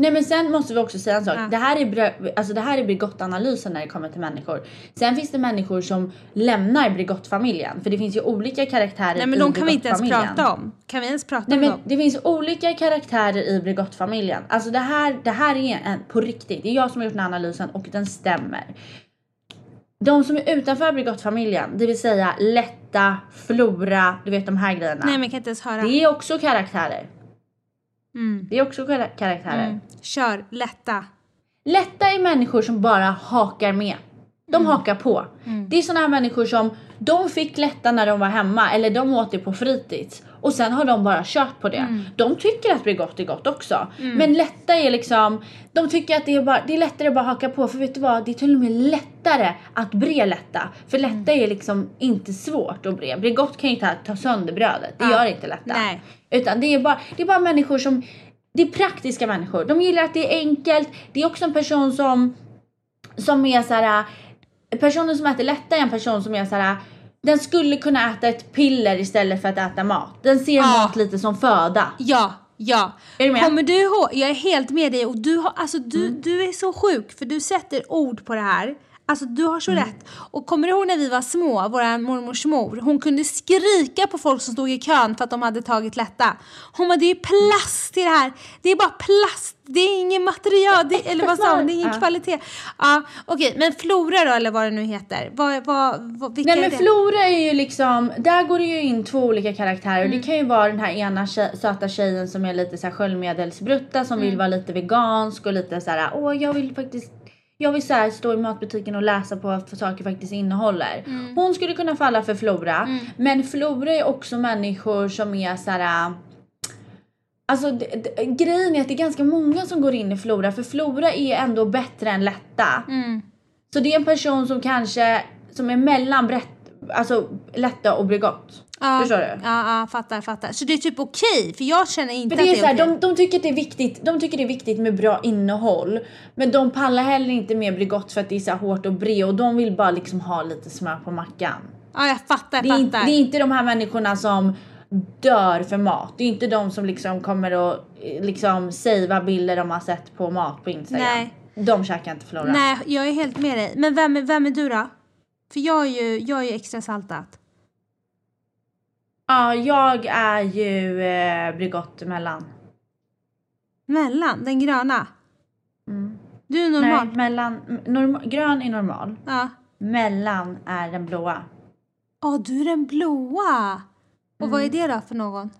Nej men sen måste vi också säga en sak. Ja. Det här är, alltså det här är Bregott-analysen när det kommer till människor. Sen finns det människor som lämnar Bregott-familjen. För det finns ju olika karaktärer Nej men de kan vi inte ens prata om. Kan vi ens prata Nej om men dem? det finns olika karaktärer i Bregott-familjen. Alltså det här, det här är en, på riktigt. Det är jag som har gjort den här analysen och den stämmer. De som är utanför Bregott-familjen, det vill säga Lätta, Flora, du vet de här grejerna. Nej men jag kan inte ens höra. Det är också karaktärer. Mm. Det är också kar- karaktärer. Mm. Kör, lätta. Lätta är människor som bara hakar med. De hakar på. Det är såna här människor som de fick lätta när de var hemma eller de åt det på fritids och sen har de bara kört på det. De tycker att Bregott är gott också. Men lätta är liksom, de tycker att det är, bara, det är lättare att bara haka på för vet du vad, det är till och med lättare att bre lätta. För lätta är liksom inte svårt att bre. Bregott kan ju ta, ta sönder brödet, det Ja. gör inte lätta. Nej. Utan det är bara, det är bara människor som, det är praktiska människor. De gillar att det är enkelt. Det är också en person som, som är så här. Personen som äter lätta är en person som är så här. Den skulle kunna äta ett piller istället för att äta mat. Den ser Ja. mat lite som föda. Ja, ja. Är du med? Kommer du ihåg? Jag är helt med dig och du, har, alltså, du, Mm. du är så sjuk för du sätter ord på det här. Alltså du har så Mm. rätt. Och kommer du ihåg när vi var små, vår mormors mor, hon kunde skrika på folk som stod i kön för att de hade tagit lätta. Hon bara, det är plast i det här. Det är bara plast. Det är ingen material, det, eller vad sa hon? Det är ingen Ja. kvalitet. Ja, okej, men Flora då, eller vad det nu heter. Vad, vad, vad, vilka Nej är men det? Flora är ju liksom, där går det ju in två olika karaktärer. Mm. Det kan ju vara den här ena tjej, söta tjejen som är lite så här sköljmedelsbrutta som Mm. vill vara lite vegansk och lite så här, åh jag vill faktiskt jag vill så här stå i matbutiken och läsa på vad saker faktiskt innehåller. Mm. Hon skulle kunna falla för Flora. Men Flora är också människor som är så här. Alltså d- d- grejen är att det är ganska många som går in i Flora för Flora är ändå bättre än Lätta. Mm. Så det är en person som kanske som är mellan brett, alltså lätta och Bregott. Ja, Förstår du? Ja, ja, fattar, fattar. Så det är typ okej, för jag känner inte För det är att det är okej. de, de tycker att det är viktigt. De tycker det är viktigt med bra innehåll, men de pallar heller inte med Bregott för att det är så hårt och bre och de vill bara liksom ha lite smör på mackan. Ja, jag fattar, Det är, fattar. det är inte de här människorna som dör för mat. Det är inte de som liksom kommer att eh, liksom savea bilder de har sett på mat på Instagram. Nej. De käkar inte Flora. Nej, jag är helt med dig. Men vem, är- vem är du då? För jag är ju, jag är ju extra saltat. Ja, jag är ju eh, Bregott emellan. Mellan, den gröna. Mm. Du är normal. Nej, mellan, norm, grön är normal. Ja. Mellan är den blåa. Ja, du är den blåa. Och vad är Mm. det då för någon?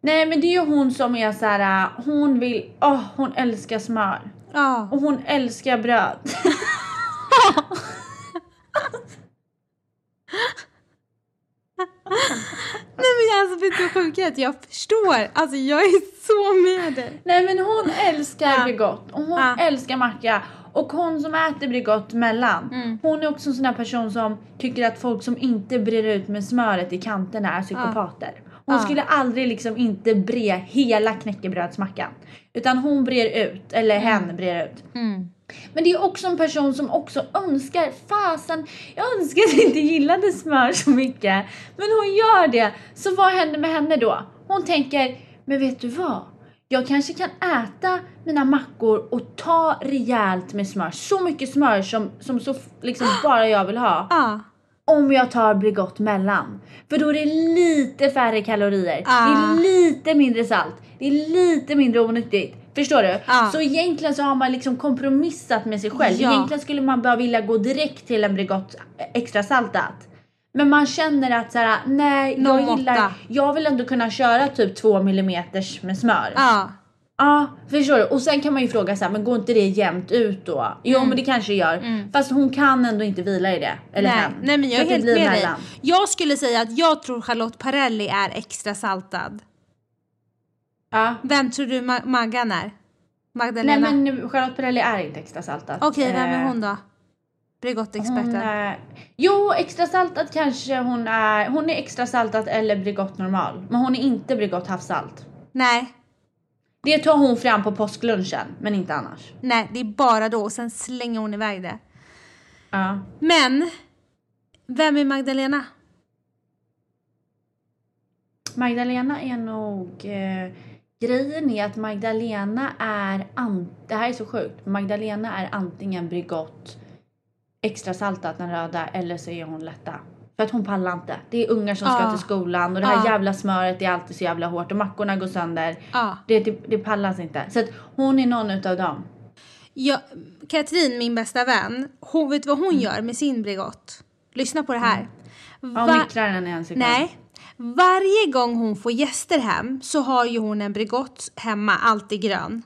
Nej men det är ju hon som är så här. äh, hon vill, åh hon älskar smör. Ja. Och hon älskar bröd. Nej sjukt är? att Jag förstår. Alltså jag är så med dig. Nej men hon älskar Ja. Bregott och hon Ja. älskar macka. och hon som äter Bregott mellan. Mm. Hon är också en sån där person som tycker att folk som inte brer ut med smöret i kanterna är psykopater. Hon Ja. skulle aldrig liksom inte bre hela knäckebrödsmackan. Utan hon brer ut, eller hen brer ut. Mm. Men det är också en person som också önskar, fasen, jag önskar att jag inte gillade smör så mycket. Men hon gör det. Så vad händer med henne då? Hon tänker, men vet du vad? Jag kanske kan äta mina mackor och ta rejält med smör. Så mycket smör som, som så liksom bara jag vill ha. Ja. Om jag tar Bregott mellan. För då är det lite färre kalorier. Ah. Det är lite mindre salt. Det är lite mindre onyttigt. Förstår du? Ah. Så egentligen så har man liksom kompromissat med sig själv. Ja. Egentligen skulle man bara vilja gå direkt till en Bregott extra saltat. Men man känner att så här, nej, jag gillar, jag vill ändå kunna köra typ 2 millimeters med smör. Ja. Ja, förstår du? Och sen kan man ju fråga så här, men går inte det jämnt ut då? Jo, Mm. men det kanske gör. Fast hon kan ändå inte vila i det. Eller Nej, hen. nej men jag är helt med dig. Jag skulle säga att jag tror Charlotte Parelli är extra saltad. Ja. Vem tror du Ma- Maggan är? Nej Magdalena? men Charlotte Perrelli är inte extra saltad. Okej, vem är Eh, hon då? Hon Bregottexperten? är, jo, extra saltad kanske hon är. Hon är extra saltad eller Bregott normal. Men hon är inte Bregott havssalt. Nej, Det tar hon fram på påsklunchen, men inte annars. nej, det är bara då och sen slänger hon iväg det. Ja. Men, vem är Magdalena? Magdalena är nog... Eh, grejen är att Magdalena är... An, det här är så sjukt. Magdalena är antingen Bregott extra saltat den röda eller så är hon lätta. För att hon pallar inte. Det är ungar som ska Ja. till skolan och det här Ja. jävla smöret är alltid så jävla hårt och mackorna går sönder. Ja. Det, det, det pallas inte. Så att hon är någon utav dem. Jag, Katrin, min bästa vän, hon vet vad hon gör med sin Bregott? Lyssna på det här. Ja, Va- hon mikrar den i en sekund. Nej. Varje gång hon får gäster hem så har ju hon en Bregott hemma, alltid grön.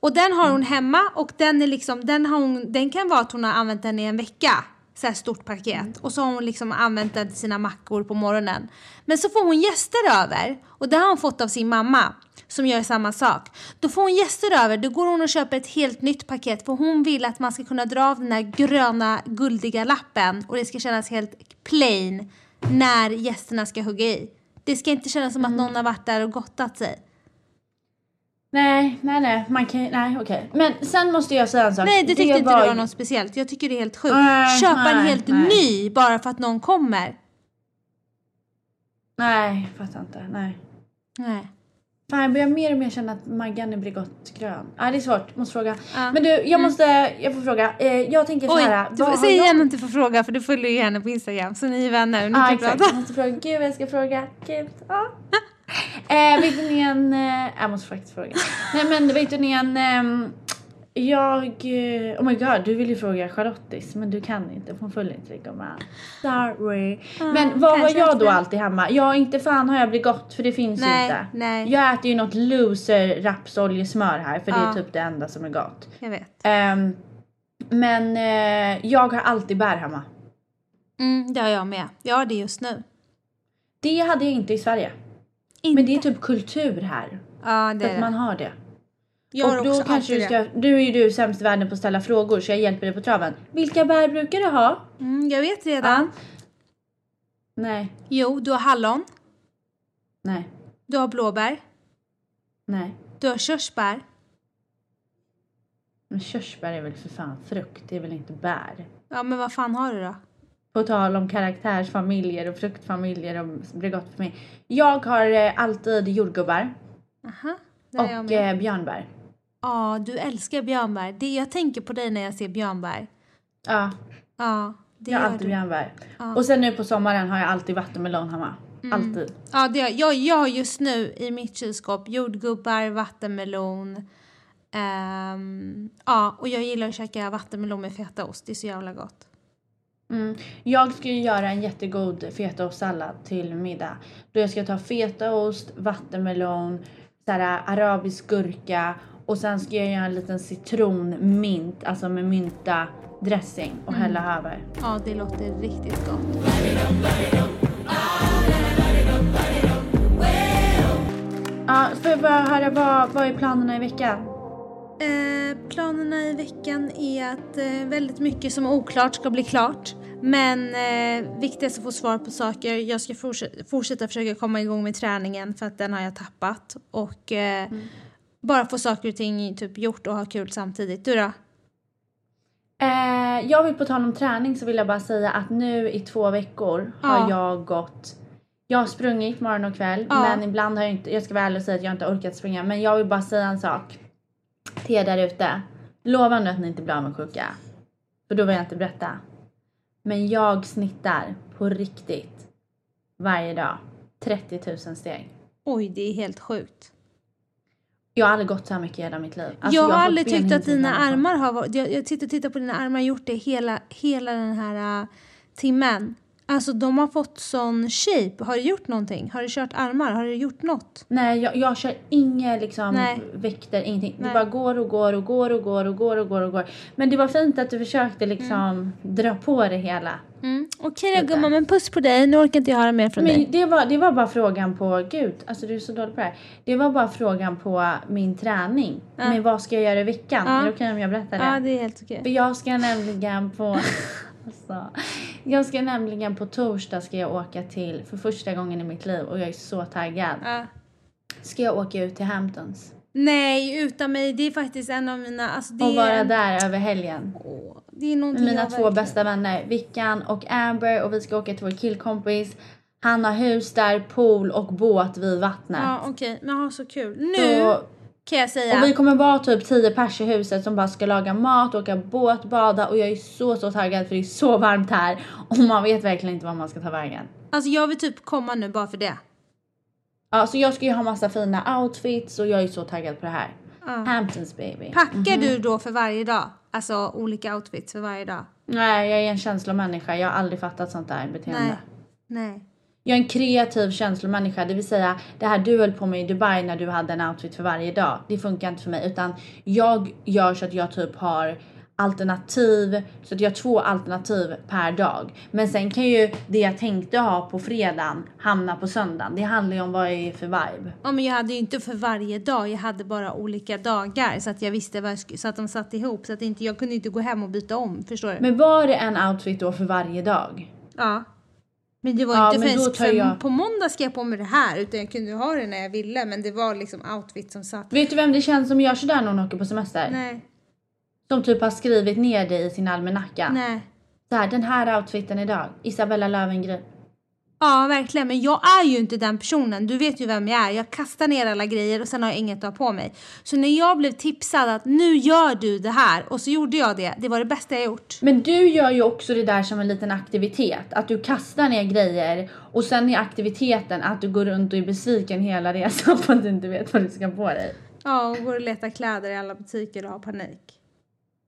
Och den har hon hemma och den är liksom, den, har hon, den kan vara att hon har använt den i en vecka. Så här stort paket. Och så har hon liksom använt den till sina mackor på morgonen. Men så får hon gäster över och det har hon fått av sin mamma som gör samma sak. Då får hon gäster över, då går hon och köper ett helt nytt paket för hon vill att man ska kunna dra av den här gröna guldiga lappen och det ska kännas helt plain när gästerna ska hugga i. Det ska inte kännas som att någon har varit där och gottat sig. Nej, nej, nej. Man kan Nej, okej. Men sen måste jag säga en sak. Nej, det tyckte inte var det var något speciellt. Jag tycker det är helt sjukt. Nej, Köpa en nej, helt nej. ny bara för att någon kommer. Nej, fattar inte. Nej. Nej. Fan, jag börjar mer och mer känna att Maggan är Bregott grön. Nej, det är svårt. Måste fråga. Ja. Men du, jag måste... Jag får fråga. Eh, jag tänker så Oj, här. du får jag- igen att du får fråga för du följer ju henne på Instagram så ni är vänner Ja, kan exakt. Jag måste fråga. Gud, jag ska fråga. Gud. Ja. eh, vet ni en... Eh, jag måste faktiskt fråga. Nej, men vet ni en... ehm, jag... eh, Oh my god, du vill ju fråga Charlottis men du kan inte. Hon följer inte dig med. Sorry. men vad har jag då alltid hemma? Ja, inte fan har jag Bregott för det finns ju Nej, inte. nej. Jag äter ju något loser rapsoljesmör här för det Ja. är typ det enda som är gott. Jag vet. Ehm, men eh, jag har alltid bär hemma. Mm, det har jag med. Jag har det just nu. Det hade jag inte i Sverige. Inte. Men det är typ kultur här. Ja, det För är att man det. har det. Jag och då kanske du ska, du är ju du sämst i världen på att ställa frågor så jag hjälper dig på traven. Vilka bär brukar du ha? Mm, jag vet redan. Nej, Jo, du har hallon. nej, Du har blåbär. nej. Du har körsbär. Men körsbär är väl för fan frukt, det är väl inte bär? Ja, men vad fan har du då? På tal om karaktärsfamiljer och fruktfamiljer och bregottfamilj. Jag har eh, alltid jordgubbar Aha, och eh, björnbär. Ja, du älskar björnbär. Det, jag tänker på dig när jag ser björnbär. Ja, Ja, det jag har gör alltid du. björnbär. Ja. Och sen nu på sommaren har jag alltid vattenmelon hemma. Mm. Alltid. Ja, det jag, jag har just nu i mitt kylskåp jordgubbar, vattenmelon. ehm, ja, och jag gillar att käka vattenmelon med fetaost. Det är så jävla gott. Mm. Jag ska ju göra en jättegod fetaostsallad till middag. Då jag ska ta fetaost, vattenmelon, så arabisk gurka och sen ska jag göra en liten citronmint, alltså med mynta dressing och hälla över. Ja, det låter riktigt gott. Ja, får jag bara höra vad, vad är planerna i veckan? Eh, planerna i veckan är att eh, väldigt mycket som är oklart ska bli klart. Men eh, viktigast att få svar på saker. Jag ska fortsätta, fortsätta försöka komma igång med träningen för att den har jag tappat. Och eh, bara få saker och ting typ gjort och ha kul samtidigt. Du då? Eh, jag vill på tal om träning så vill jag bara säga att nu i två veckor Ja. har jag gått jag har sprungit morgon och kväll Ja. men ibland har jag inte, jag ska vara ärlig och säga att jag inte orkat springa men jag vill bara säga en sak till er där ute. Lova nu att ni inte blir avundsjuka. För då vill jag inte berätta. Men jag snittar på riktigt varje dag 30 000 steg. Oj, det är helt sjukt. Jag har aldrig gått så här mycket i hela mitt liv. Alltså, jag har fått aldrig tyckt att dina armar har varit... Jag, jag och tittar på dina armar och gjort det hela, hela den här uh, timmen. Alltså de har fått sån shape. Har du gjort någonting? Har du kört armar? Har du gjort något? Nej, jag, jag kör inga liksom Nej. vikter, ingenting. Nej. Det bara går och går och går och går och går och går och går. Men det var fint att du försökte liksom dra på det hela. Mm. Okej då Lite. gumman, men puss på dig. Nu orkar inte jag höra mer från dig. Men det var, det var bara frågan på, gud, alltså du är så dålig på det här. Det var bara frågan på min träning. Ja. Men vad ska jag göra i veckan? Ja. Är det okej om jag berättar det? Ja, det är helt okej. För jag ska nämligen på... alltså, jag ska nämligen på torsdag ska jag åka till, för första gången i mitt liv och jag är så taggad. Ja. Ska jag åka ut till Hamptons. Nej, utan mig. Det är faktiskt en av mina... Alltså, det och vara är, där över helgen. Åh, det är Med mina två verkligen- bästa vänner, Vickan och Amber och vi ska åka till vår killkompis. Han har hus där, pool och båt vid vattnet. Ja, okej. Men ha så kul. Nu Så, kan jag säga... och vi kommer vara typ 10 pers i huset som bara ska laga mat, åka båt, bada och jag är så så taggad för det är så varmt här och man vet verkligen inte var man ska ta vägen. Alltså jag vill typ komma nu bara för det. Ja, så jag ska ju ha massa fina outfits och jag är så taggad på det här. Ja. Hamptons baby. Packar du då för varje dag? Alltså olika outfits för varje dag? Nej, jag är en känslomänniska. Jag har aldrig fattat sånt där beteende. Nej. Nej. Jag är en kreativ känslomänniska, det vill säga det här du höll på med i Dubai när du hade en outfit för varje dag. Det funkar inte för mig utan jag gör så att jag typ har alternativ, så att jag har två alternativ per dag. Men sen kan ju det jag tänkte ha på fredagen hamna på söndagen. Det handlar ju om vad jag är för vibe. Ja, men jag hade ju inte för varje dag, jag hade bara olika dagar så att jag visste vad jag så att de satt ihop så att inte, jag kunde inte gå hem och byta om, förstår du? Men var det en outfit då för varje dag? ja. Men det var Ja, inte tar för jag- på måndag ska jag på mig det här utan jag kunde ha det när jag ville men det var liksom outfit som satt. Vet du vem det känns som gör sådär när hon åker på semester? Nej, Som typ har skrivit ner det i sin almanacka. nej. Så här, den här outfiten idag, Isabella Löwengrip. Ja, verkligen. Men jag är ju inte den personen. Du vet ju vem jag är. Jag kastar ner alla grejer och sen har jag inget att ha på mig. Så när jag blev tipsad att nu gör du det här och så gjorde jag det. Det var det bästa jag gjort. Men du gör ju också det där som en liten aktivitet. Att du kastar ner grejer och sen är aktiviteten att du går runt och är besviken hela resan för att du inte vet vad du ska på dig. Ja, och går och letar kläder i alla butiker och har panik.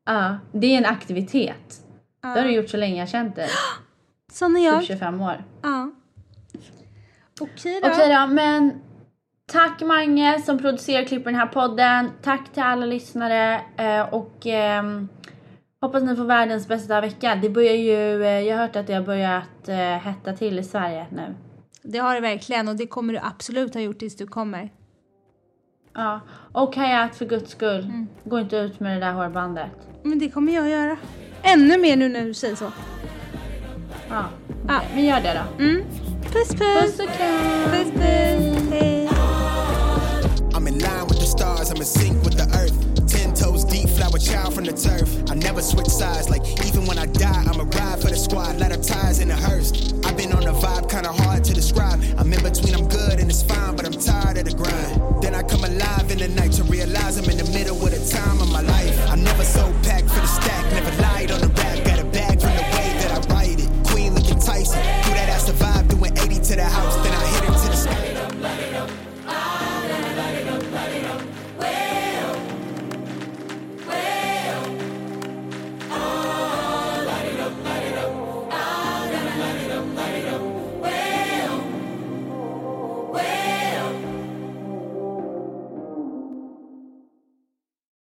Ja, det är en aktivitet. Det har du gjort så länge jag känt dig. Sån är Typ jag. 25 år. Ja. Okej då. Okej då, men tack Mange som producerar och klipper den här podden. Tack till alla lyssnare eh, och ehm, hoppas ni får världens bästa vecka. Det börjar ju, eh, jag har hört att det har börjat eh, hetta till i Sverige nu. Det har det verkligen och det kommer du absolut ha gjort tills du kommer. Ja, och Hayat för guds skull, Mm. gå inte ut med det där hårbandet. Men det kommer jag göra. Ännu mer nu när du säger så. Ja, okej, men gör det då. Mm. Puss puss! Puss! Puss puss! I'm in line with the stars, I'm in sync with the earth. Ten toes deep, flower child from the turf. I never switch sides, like even when I die, I'm a ride for the squad, let her ties in a hearse. I've been on a vibe, kinda hard to describe. I'm in between, I'm good and it's fine, but I'm tired of the grind. Then I come alive in the night to